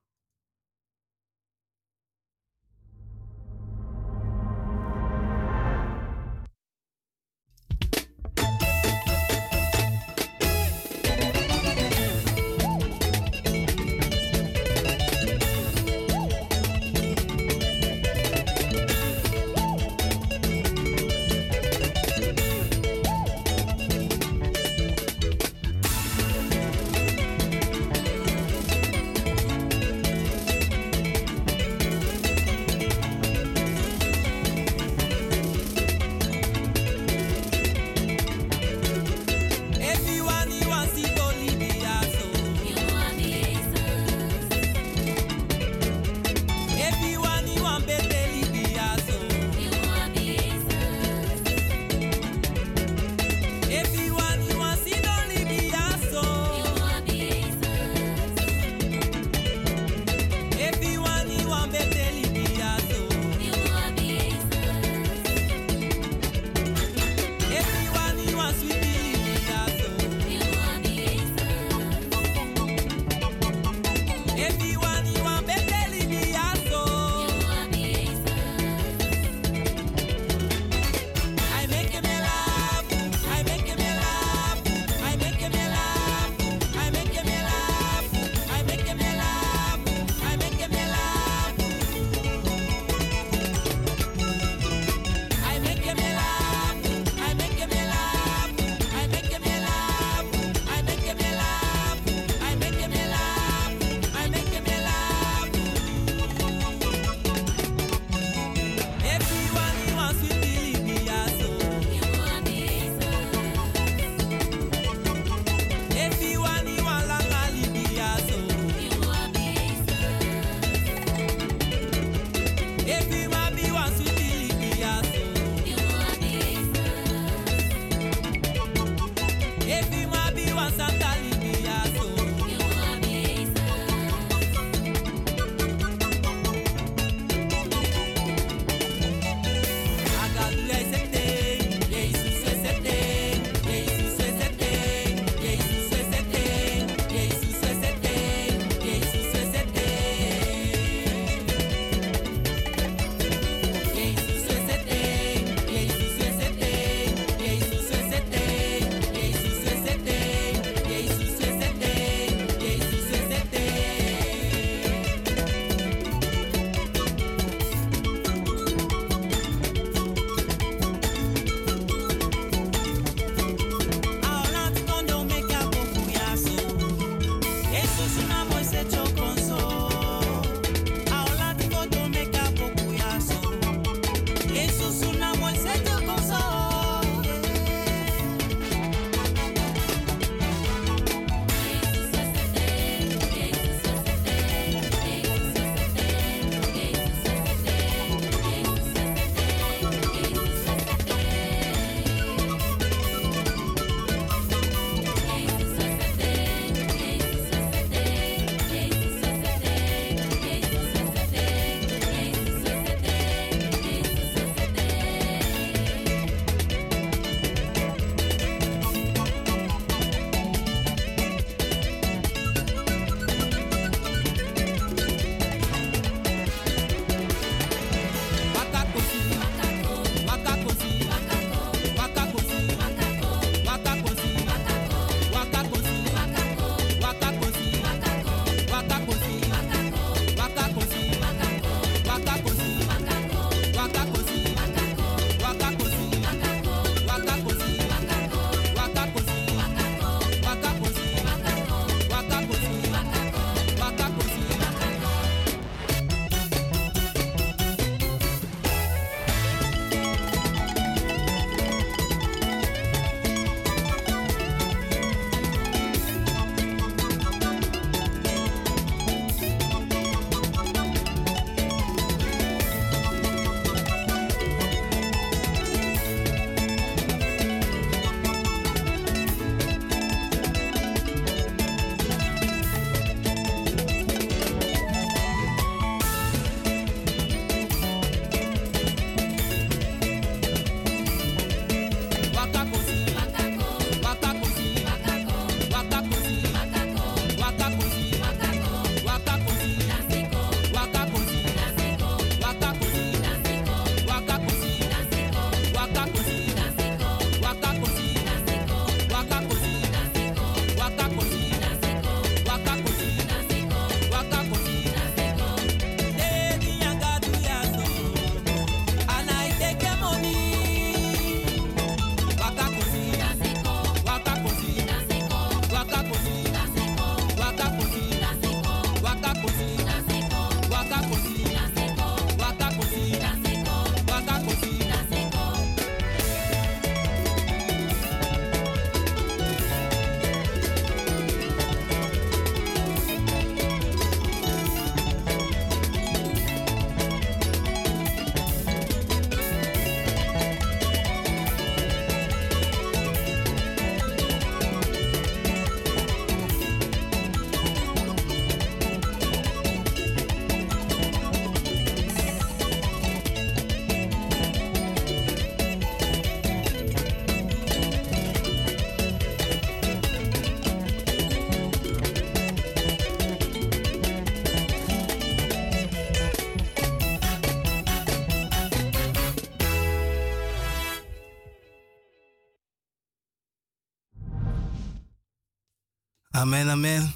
Amen, amen.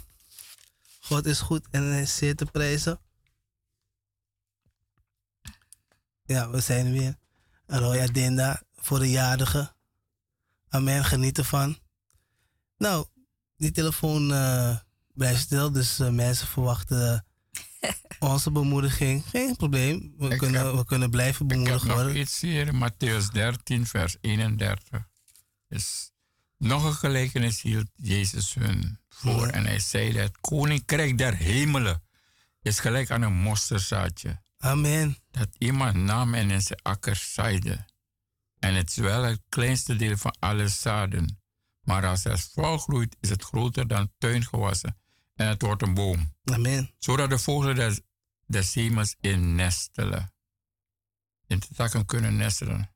God is goed en hij is zeer te prijzen. Ja, we zijn er weer. Roya Dinda voor de jarige. Amen, geniet ervan. Nou, die telefoon eh, blijft stil, dus eh, mensen verwachten onze bemoediging. Geen probleem, we, Ik kunnen, heb- we kunnen blijven Ik bemoedigd nog worden. iets hier, Matthäus 13, vers 31. Dus nog een gelijkenis hield Jezus hun voor. En hij zei dat het koninkrijk der hemelen is gelijk aan een mosterdzaadje. Amen. Dat iemand nam en in zijn akker zaaide. En het is wel het kleinste deel van alle zaden. Maar als het volgroeit, is het groter dan tuingewassen. En het wordt een boom. Amen. Zodat de vogelen des, des hemels in nestelen. In de takken kunnen nestelen.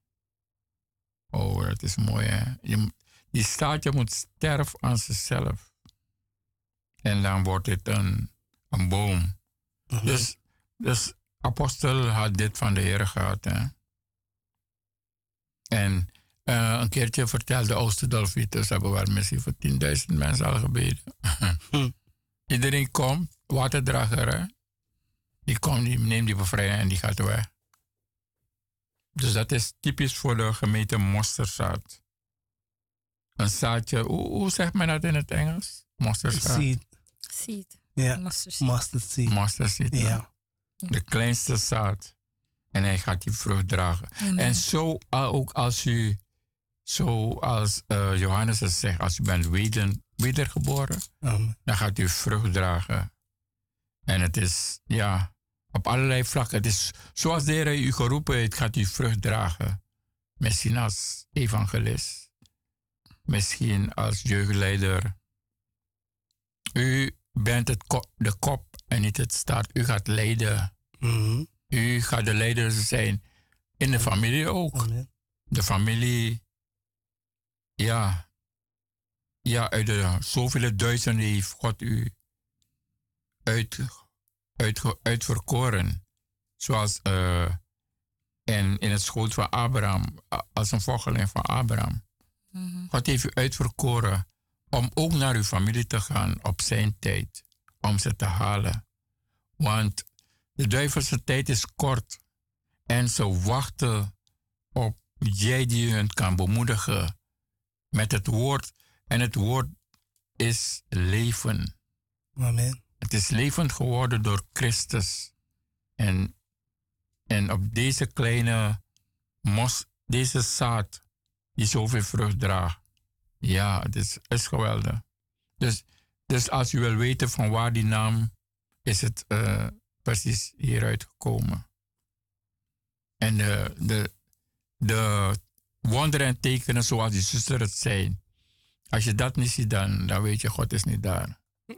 Oh, dat is mooi hè. Je, die staartje moet sterven aan zichzelf. En dan wordt het een, een boom. Dus, dus apostel had dit van de Heer gehad. Hè? En eh, een keertje vertelde Oosterdolfieters, hebben we misschien voor 10.000 mensen al gebeden. Iedereen komt, waterdrager, hè? die komt, die neemt die bevrijding en die gaat weg. Dus dat is typisch voor de gemeente mosterdzaad. Een zaadje, hoe, hoe zegt men dat in het Engels? Mosterdzaad. Seed. Seed. Ja, Mustard seed. mustard seed. Ja. De kleinste zaad. En hij gaat die vrucht dragen. Amen. En zo uh, ook als u, zoals uh, Johannes het zegt, als u bent weder, wedergeboren, Amen. dan gaat u vrucht dragen. En het is, ja, op allerlei vlakken. Het is zoals de Heer u geroepen heeft, gaat u vrucht dragen. Misschien als evangelist. Misschien als jeugdleider. U bent het ko- de kop en niet het staart. U gaat leiden. Mhm. U gaat de leider zijn. In de familie ook. Amen. De familie, ja, ja, uit de zoveel duizenden heeft God u uit, uit, uitverkoren. Zoals eh, in, in het schoot van Abraham, als een volgeling van Abraham. God heeft u uitverkoren om ook naar uw familie te gaan op zijn tijd, om ze te halen. Want de duivelse tijd is kort en ze wachten op jij die hun kan bemoedigen met het woord. En het woord is leven. Amen. Het is levend geworden door Christus. En, en op deze kleine mos, deze zaad, die zoveel vrucht draagt. Ja, het is, is geweldig. Dus, dus als u wil weten van waar die naam is het eh, precies hieruit gekomen. En de, de, de wonderen en tekenen zoals die zuster het zei. Als je dat niet ziet, dan, dan weet je, God is niet daar.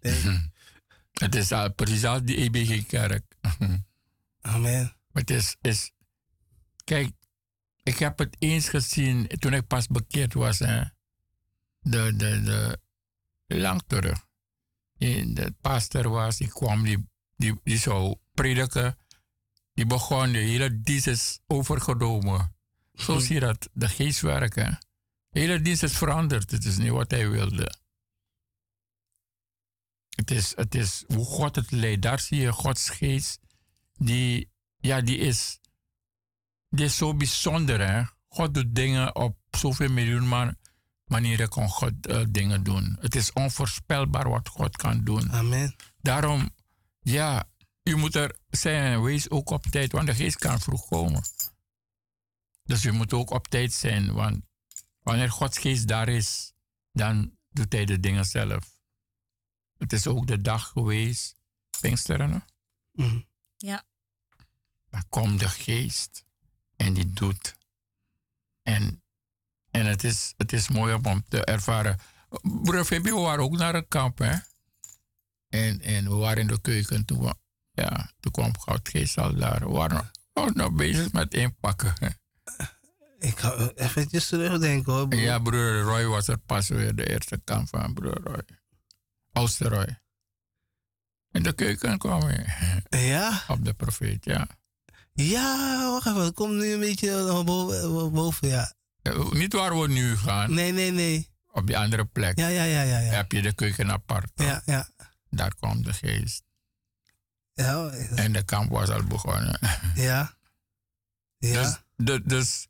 Het is al precies als die EBG-kerk. Amen. Maar het is, is... Kijk, ik heb het eens gezien toen ik pas bekeerd was. Hè. De, de, de, lang terug. De pastor was, die kwam, die, die, die zou prediken. Die begon, de hele dienst is overgenomen. Zo zie je dat, de geest werken. De hele dienst is veranderd. Het is niet wat hij wilde. Het is, het is hoe God het leidt. Daar zie je Gods geest. Die, ja, die is, die is zo bijzonder. Hè? God doet dingen op zoveel miljoen man- manieren kan God eh, dingen doen. Het is onvoorspelbaar wat God kan doen. Amen. Daarom, ja, u moet er zijn. Wees ook op tijd, want de geest kan vroeg komen. Dus u moet ook op tijd zijn, want wanneer Gods geest daar is, dan doet hij de dingen zelf. Het is ook de dag geweest, Pinksteren, hè? Mhm. Ja. dan komt de geest en die doet. En, en het, is, het is mooi om- te ervaren. Broer Fabio, we waren ook naar een kamp, hè? En, en we waren in de keuken. Toen, we- ja, toen kwam Goudgeest al daar. We waren we waren nog bezig met inpakken. hè. Ik ga eventjes terugdenken hoor. broer. Ja, broer Roy was er pas weer de eerste kamp van broer Roy. Oudste Roy. In de keuken kwam hij. Ja? Op de profeet, ja. Ja, wacht even. Het komt nu een beetje naar boven, boven ja. Eh, Niet waar we nu gaan. Nee, nee, nee. op die andere plek Ja, ja, ja, ja. Ja, heb je de keuken apart. ja. ja. Daar komt de geest. ja. En de kamp was al begonnen. ja. ja. Dus, de, dus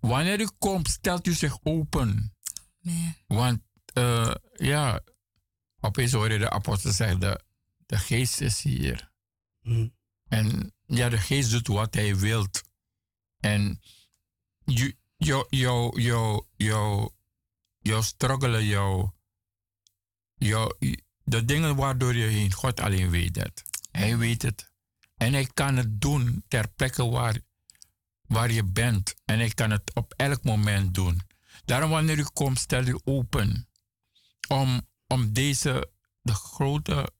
wanneer u komt, stelt u zich open. Amen. Want eh, ja, opeens hoor je de apostel zeggen, de, de geest is hier. Mm. En ja, de geest doet wat hij wilt. En jou, jou, jou, jou, jou, struggelen, jou, jou, de dingen waardoor je heen, God alleen weet het. Hij weet het. En hij kan het doen ter plekke waar, waar je bent. En hij kan het op elk moment doen. Daarom wanneer u komt, stel u open. Om, om deze, de grote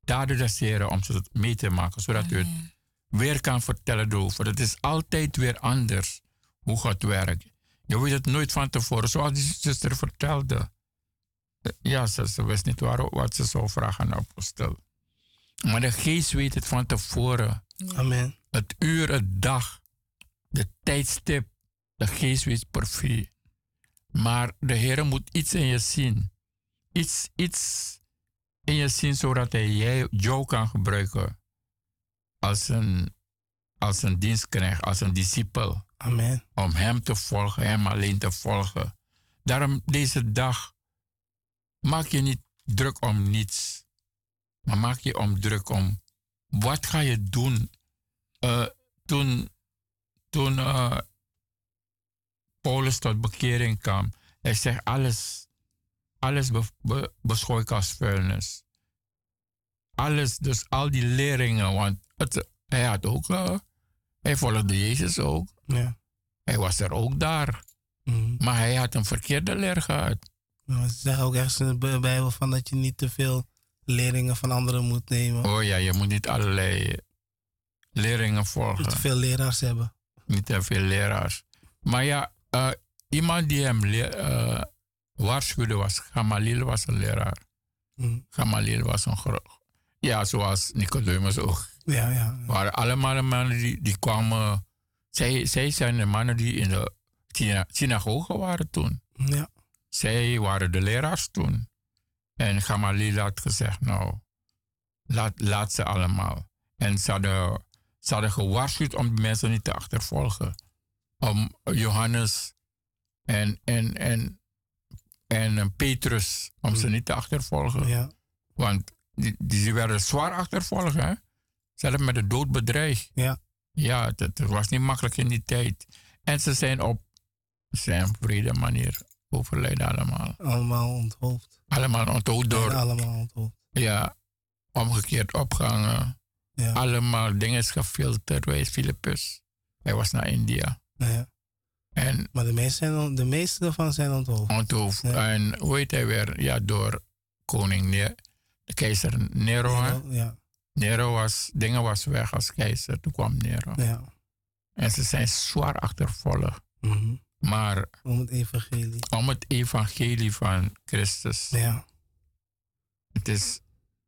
daden des Heren, om ze mee te maken. Zodat u het. Weer kan vertellen erover. Het is altijd weer anders hoe God werkt. Je weet het nooit van tevoren. Zoals die zuster vertelde. Ja, ze, ze wist niet waar, wat ze zou vragen aan de apostel. Maar de geest weet het van tevoren. Amen. Het uur, het dag, de tijdstip. De geest weet perfect. Maar de Heer moet iets in je zien. Iets, iets in je zien zodat hij jij, jou kan gebruiken als een, als een dienstknecht, als een discipel. Amen. Om hem te volgen, hem alleen te volgen. Daarom deze dag maak je niet druk om niets. Maar maak je om druk om wat ga je doen. Eh, toen toen eh, Paulus tot bekering kwam, hij zegt alles, alles be, ik als vuilnis. Alles, dus al die leringen, want het, hij had ook, eh, hij volgde Jezus ook. Ja. Hij was er ook daar. Mm. Maar hij had een verkeerde leer gehad. Ze zeggen ook ergens in de Bi- Bijbel van dat je niet te veel leerlingen van anderen moet nemen. Oh ja, je moet niet allerlei leringen Niet volgen. te veel leraars hebben. Niet te veel leraars. Maar ja, eh, iemand die hem eh, waarschuwde was Gamaliel was een leraar. Mm. Gamaliel was een groot. Ja, zoals Nicodemus ook. Ja, ja. waren allemaal mannen die, die kwamen. Zij, zij zijn de mannen die in de syna- synagoge waren toen. Ja. Zij waren de leraars toen. En Gamaliel had gezegd, nou, laat, laat ze allemaal. En ze hadden, ze hadden gewaarschuwd om die mensen niet te achtervolgen. Om Johannes en, en, en, en eh, Petrus, om ze niet te achtervolgen. Ja. Want die, die werden zwaar achtervolgd, hè? Zelfs met de dood bedreigd. Ja. Ja, het, het was niet makkelijk in die tijd. En ze zijn op zijn vrede manier overleden allemaal. Allemaal onthoofd. Allemaal onthoofd door, allemaal onthoofd. ja, omgekeerd opgehangen. Ja. Allemaal dingen gefilterd bij Philippus. Hij was naar India. ja. En Maar de meeste, zijn, de meeste ervan zijn onthoofd. onthoofd. Ja. En hoe heet hij weer? Ja, door koning Ne- de keizer Nero. hè? Ja. Nero was, dingen was weg als keizer. Toen kwam Nero. Ja. En ze zijn zwaar achtervolgd. Mhm. Maar Om het evangelie. om het evangelie van Christus. Ja. Het is,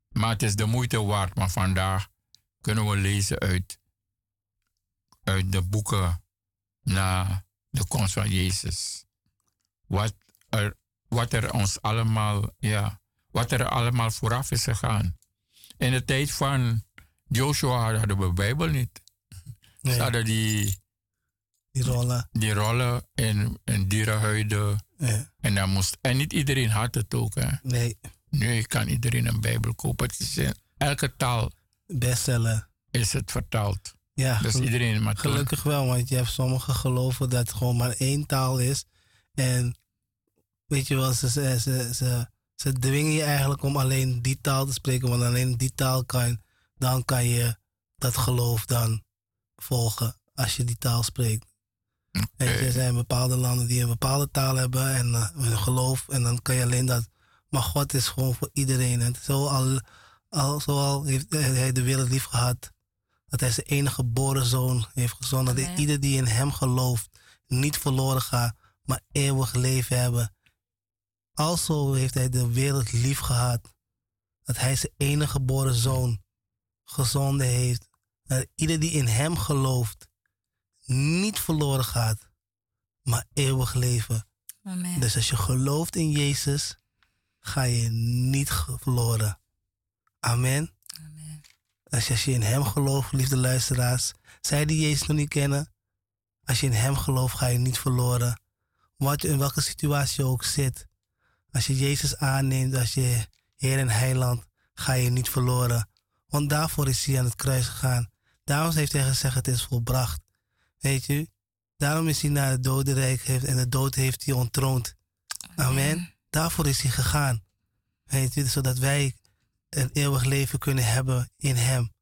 maar het is de moeite waard. Maar vandaag kunnen we lezen uit, uit de boeken na de komst van Jezus. Wat er, wat er ons allemaal, ja, wat er allemaal vooraf is gegaan. In de tijd van Joshua hadden we de Bijbel niet. Nee, Ze hadden die, die rollen. die rollen in, in dierenhuiden. Ja. En, dan moest, en niet iedereen had het ook. Hè. Nee, Nu kan iedereen een Bijbel kopen. Het is in elke taal bestseller. is het vertaald. Ja, Dus iedereen maar gelukkig wel, want je hebt sommige geloven dat het gewoon maar één taal is. En weet je wel, ze, ze, ze, ze, dwingen je eigenlijk om alleen die taal te spreken, want alleen die taal kan, dan kan je dat geloof dan volgen als je die taal spreekt. En er zijn bepaalde landen die een bepaalde taal hebben en eh, een geloof. En dan kan je alleen dat. Maar God is gewoon voor iedereen. En zo al, al, zo al heeft hij de wereld lief gehad. Dat hij zijn enige geboren zoon heeft gezonden. Dat ieder die in hem gelooft niet verloren gaat, maar eeuwig leven hebben. Also heeft hij de wereld lief gehad. Dat hij zijn enige geboren zoon gezonden heeft. Dat ieder die in hem gelooft niet verloren gaat, maar eeuwig leven Amen. Dus als je gelooft in Jezus, ga je niet verloren. Amen. Amen. Als je, als je in Hem gelooft, liefde luisteraars, zij die Jezus nog niet kennen, als je in Hem gelooft, ga je niet verloren. Wat je in welke situatie je ook zit. Als je Jezus aanneemt als je Heer en Heiland, ga je niet verloren. Want daarvoor is hij aan het kruis gegaan. Daarom heeft hij gezegd, het is volbracht. Weet je? Daarom is hij naar het dodenrijk heeft, en de dood heeft hij ontroond. Amen. Daarvoor is hij gegaan. Weet je? Zodat wij een eeuwig leven kunnen hebben in hem.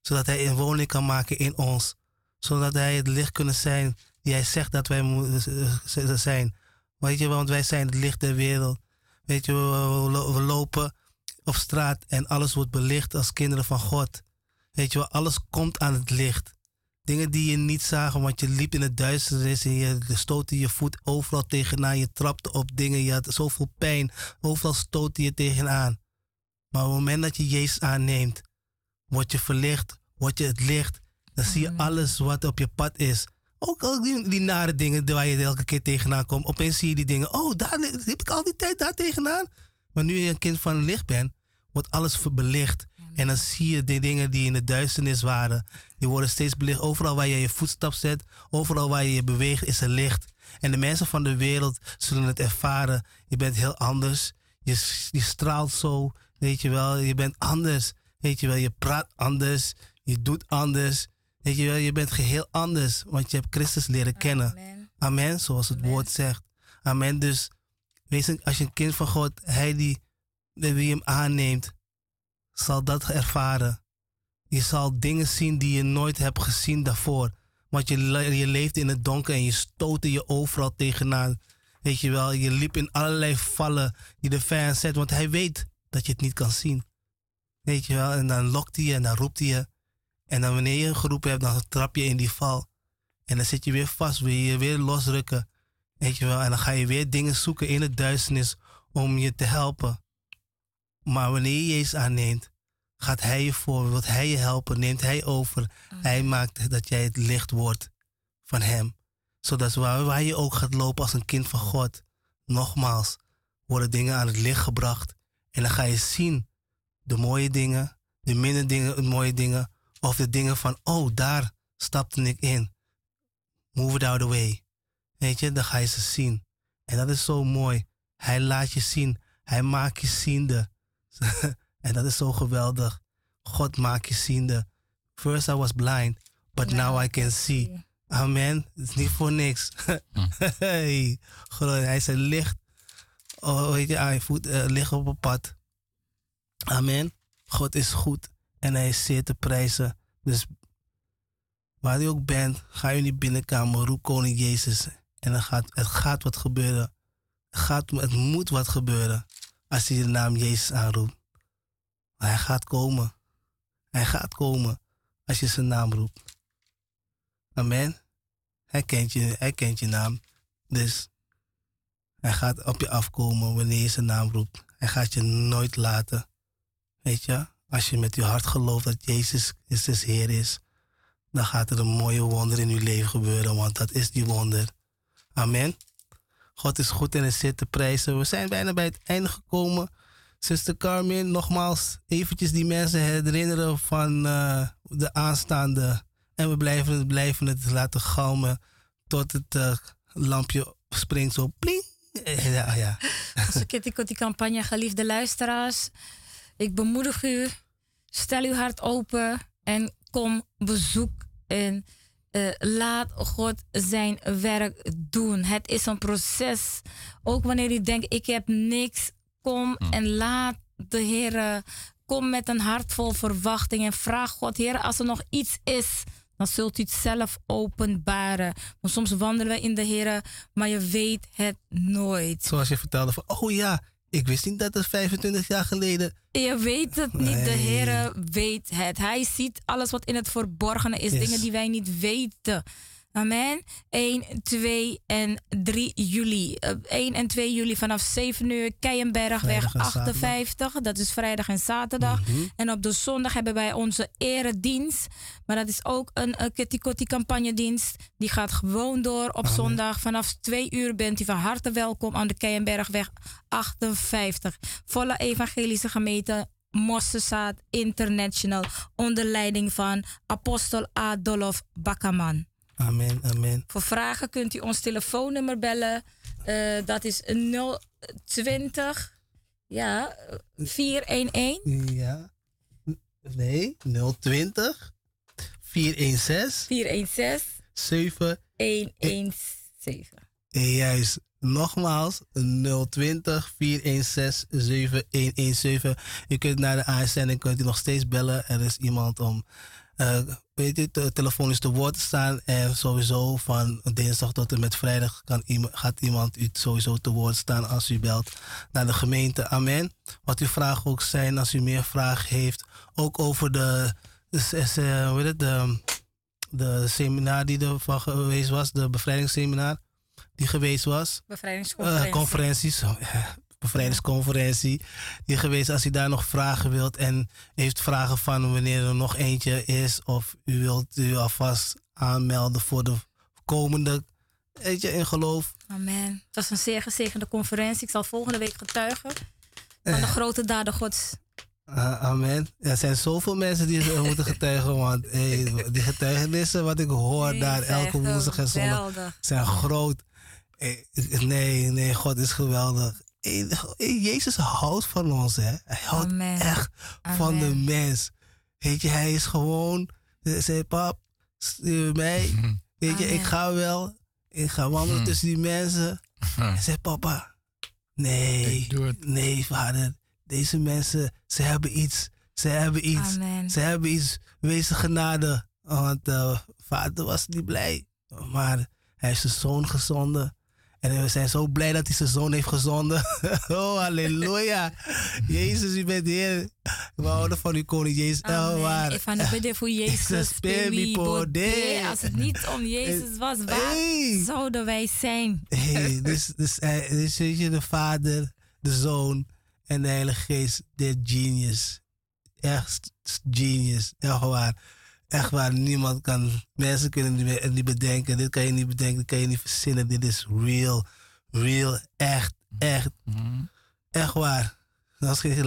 Zodat hij een woning kan maken in ons. Zodat hij het licht kunnen zijn die hij zegt dat wij moeten eh, zijn. Weet je, want wij zijn het licht der wereld. Weet je, we, we lo- we lopen op straat en alles wordt belicht als kinderen van God. Weet je wel, alles komt aan het licht. Dingen die je niet zagen, want je liep in het duisternis en je stootte je voet overal tegenaan. Je trapte op dingen, je had zoveel pijn. Overal stootte je tegenaan. Maar op het moment dat je Jezus aanneemt, word je verlicht, word je het licht. Dan zie je alles wat op je pad is. Ook al die, nare dingen waar je elke keer tegenaan komt. Opeens zie je die dingen. Oh, daar heb ik al die tijd daar tegenaan. Maar nu je een kind van licht bent, wordt alles belicht. En dan zie je de dingen die in de duisternis waren. Die worden steeds belicht. Overal waar je je voetstap zet, overal waar je je beweegt, is er licht. En de mensen van de wereld zullen het ervaren. Je bent heel anders. Je, je straalt zo. Weet je wel, je bent anders. Weet je wel, je praat anders. Je doet anders. Weet je wel, je bent geheel anders. Want je hebt Christus leren kennen. Amen. Amen, zoals het Amen. woord zegt. Amen. Dus wees een, als je een kind van God, hij die, wie hem aanneemt, zal dat ervaren. Je zal dingen zien die je nooit hebt gezien daarvoor. Want je, je leeft in het donker en je stootte je overal tegenaan. Weet je wel, je liep in allerlei vallen die de vijand zet, want hij weet dat je het niet kan zien. Weet je wel, en dan lokt hij je en dan roept hij je. En dan wanneer je geroepen hebt, dan trap je in die val. En dan zit je weer vast, wil je je weer losrukken. Weet je wel, en dan ga je weer dingen zoeken in het duisternis om je te helpen. Maar wanneer je Jezus aanneemt, gaat Hij je voor, wil Hij je helpen, neemt Hij over. Hij maakt dat jij het licht wordt van Hem. Zodat waar, waar je ook gaat lopen als een kind van God, nogmaals, worden dingen aan het licht gebracht. En dan ga je zien de mooie dingen, de minder dingen, de mooie dingen, of de dingen van, oh, daar stapte ik in. Move it out of the way. Weet je, dan ga je ze zien. En dat is zo mooi. Hij laat je zien. Hij maakt je ziende. en dat is zo geweldig. God maakt je ziende. First I was blind, but now I can see. Amen. Het is niet voor niks. hey, gewoon, hij is een licht. Oh, weet je, hij voet eh, licht op het pad. Amen. God is goed en hij is zeer te prijzen. Dus waar u ook bent, ga je die binnenkamer, roep koning Jezus. En dan gaat, het gaat wat gebeuren. Het, gaat, het moet wat gebeuren als hij de naam Jezus aanroept. Maar hij gaat komen. Hij gaat komen als je zijn naam roept. Amen. Hij kent je, hij kent je naam. Dus hij gaat op je afkomen wanneer je zijn naam roept. Hij gaat je nooit laten. Weet je, als je met je hart gelooft dat Jezus Christus Heer is, dan gaat er een mooie wonder in uw leven gebeuren, want dat is die wonder. Amen. God is goed en is zit te prijzen. We zijn bijna bij het einde gekomen. Zuster Carmen, nogmaals eventjes die mensen herinneren van eh, de aanstaande. En we blijven, blijven het laten galmen tot het eh, lampje springt zo pling. Ja, ja. Kent ik die campagne, geliefde luisteraars. Ik bemoedig u, stel uw hart open en kom bezoek en eh, laat God zijn werk doen. Het is een proces. Ook wanneer u denkt, ik heb niks, kom en laat de Heer, kom met een hart vol verwachting en vraag God, Heer, als er nog iets is, dan zult u het zelf openbaren. Want soms wandelen we in de Heer, maar je weet het nooit. Zoals je vertelde van, oh ja, ik wist niet dat het 25 jaar geleden. Je weet het niet. De. Heer weet het. Hij ziet alles wat in het verborgene is. Yes. Dingen die wij niet weten. Amen. 1, 2 en 3 juli. Uh, 1 en 2 juli vanaf 7 uur Keienbergweg 58. Dat is vrijdag en zaterdag. Mm -hmm. En op de zondag hebben wij onze eredienst. Maar dat is ook een, een Kitty Kotti campagnedienst. Die gaat gewoon door op Amen. zondag. Vanaf 2 uur bent u van harte welkom aan de Keienbergweg 58. Volle evangelische gemeente Mossesaat International onder leiding van apostel Adolf Bakkerman. Amen, amen. Voor vragen kunt u ons telefoonnummer bellen. Uh, dat is 020 ja, 411. Ja. Nee, 020 416 416 7117. Juist. Nogmaals, 020 416 7117. U kunt naar de ASN en kunt u nog steeds bellen. Er is iemand om uh, weet je, te, telefonisch te woord staan. En sowieso van dinsdag tot en met vrijdag kan iemand, gaat iemand u sowieso te woord staan als u belt naar de gemeente. Amen. Wat uw vragen ook zijn, als u meer vragen heeft. Ook over de, de, de, hoe het, de, de seminar die er van geweest was, de bevrijdingsseminar die geweest was. Bevrijdingsconferentie. Uh, conferenties. Bevrijdingsconferentie. Die geweest, als u daar nog vragen wilt en heeft vragen van wanneer er nog eentje is. Of u wilt u alvast aanmelden voor de komende, weet je, in geloof. Amen. Het was een zeer gezegende conferentie. Ik zal volgende week getuigen van de grote daden gods. Uh, amen. Er zijn zoveel mensen die moeten getuigen, want hey, die getuigenissen wat ik hoor nee, daar elke woensdag en zondag zijn groot. Nee, nee, God is geweldig. Jezus houdt van ons, hè. Hij houdt Amen. echt Amen. van de mens. Weet je, hij is gewoon... Zei, pap, stuur mij. Weet je, Amen. ik ga wel. Ik ga wandelen tussen die mensen. Hij zei, papa, nee, nee, vader. Deze mensen, ze hebben iets. Ze hebben iets. Amen. Ze hebben iets. Wees genade. Want uh, vader was niet blij. Maar hij heeft zijn zoon gezonden. En we zijn zo blij dat hij zijn zoon heeft gezonden. oh, halleluja. Jezus, u bent Heer. We houden van u, koning Jezus. Amen. waar. Ik van de bidden voor Jezus. Als het niet om Jezus was, waar hey. zouden wij zijn? hey, dus, dus, dus weet je, de Vader, de Zoon en de Heilige Geest, dit genius. Echt genius. Echt waar. Echt waar, niemand kan, mensen kunnen het niet bedenken. Dit kan je niet bedenken, dit kan je niet verzinnen. Dit is real, real, echt, echt. Mm-hmm. Echt waar. Als ik,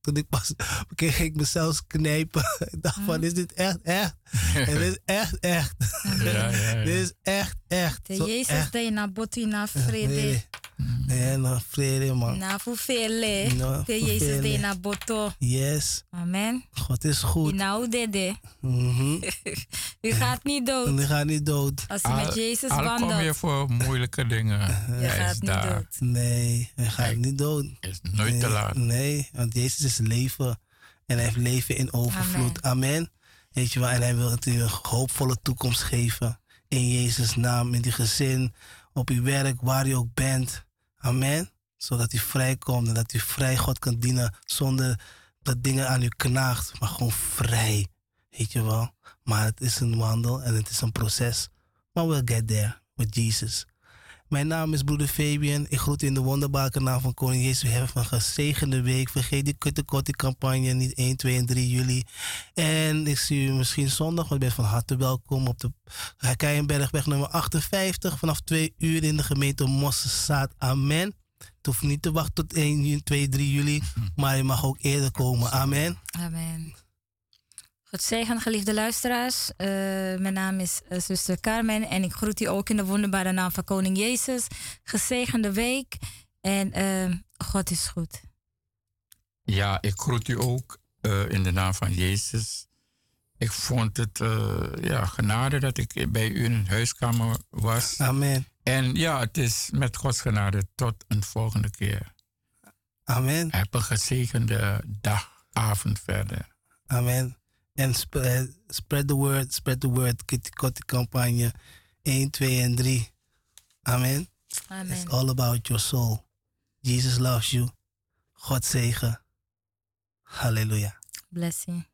toen ik pas, ging ik mezelf knijpen. Ik dacht van, is dit echt, echt? en dit is echt, echt. Ja, ja, ja. dit is echt, echt. De Jezus de na botti na vrede. Ja, na vrede, man. Na fufele. No, De Jezus de na boto. Yes. Amen. God is goed. Nou, dede. Mm -hmm. U gaat niet dood. U gaat niet dood. Als u met Jezus al wandelt. kom je voor moeilijke dingen. Je gaat niet daar. dood. Nee, hij gaat niet dood. is nooit nee, te laat. Nee, want Jezus is leven. En hij heeft leven in overvloed. Amen. Amen. Weet je wel, en hij wil het u een hoopvolle toekomst geven. In Jezus' naam, in die gezin, op uw werk, waar u ook bent. Amen. Zodat u vrijkomt en dat u vrij God kan dienen zonder dat dingen aan u knaagt. Maar gewoon vrij. Weet je wel. Maar het is een wandel en het is een proces. Maar we'll get there with Jesus. Mijn naam is broeder Fabian. Ik groet u in de wonderbare naam van Koning Jezus. We hebben een gezegende week. Vergeet die kutte campagne niet 1, 2 en 3 juli. En ik zie u misschien zondag, want ik ben van harte welkom op de Keienbergweg nummer 58 vanaf 2 uur in de gemeente Mossesaat. Amen. Het hoeft niet te wachten tot 1, 2, 3 juli, maar je mag ook eerder komen. Amen. Amen. God zegen, geliefde luisteraars. Uh, mijn naam is uh, zuster Carmen en ik groet u ook in de wonderbare naam van Koning Jezus. Gezegende week en uh, God is goed. Ja, ik groet u ook in de naam van Jezus. Ik vond het ja, genade dat ik bij u in een huiskamer was. Amen. En ja, het is met Gods genade tot een volgende keer. Amen. Heb een gezegende dag, avond verder. Amen. En spread, spread the word, spread the word. Kitty campagne 1, 2 en 3. Amen. Amen. It's all about your soul. Jesus loves you. God zegen. Halleluja. Blessing.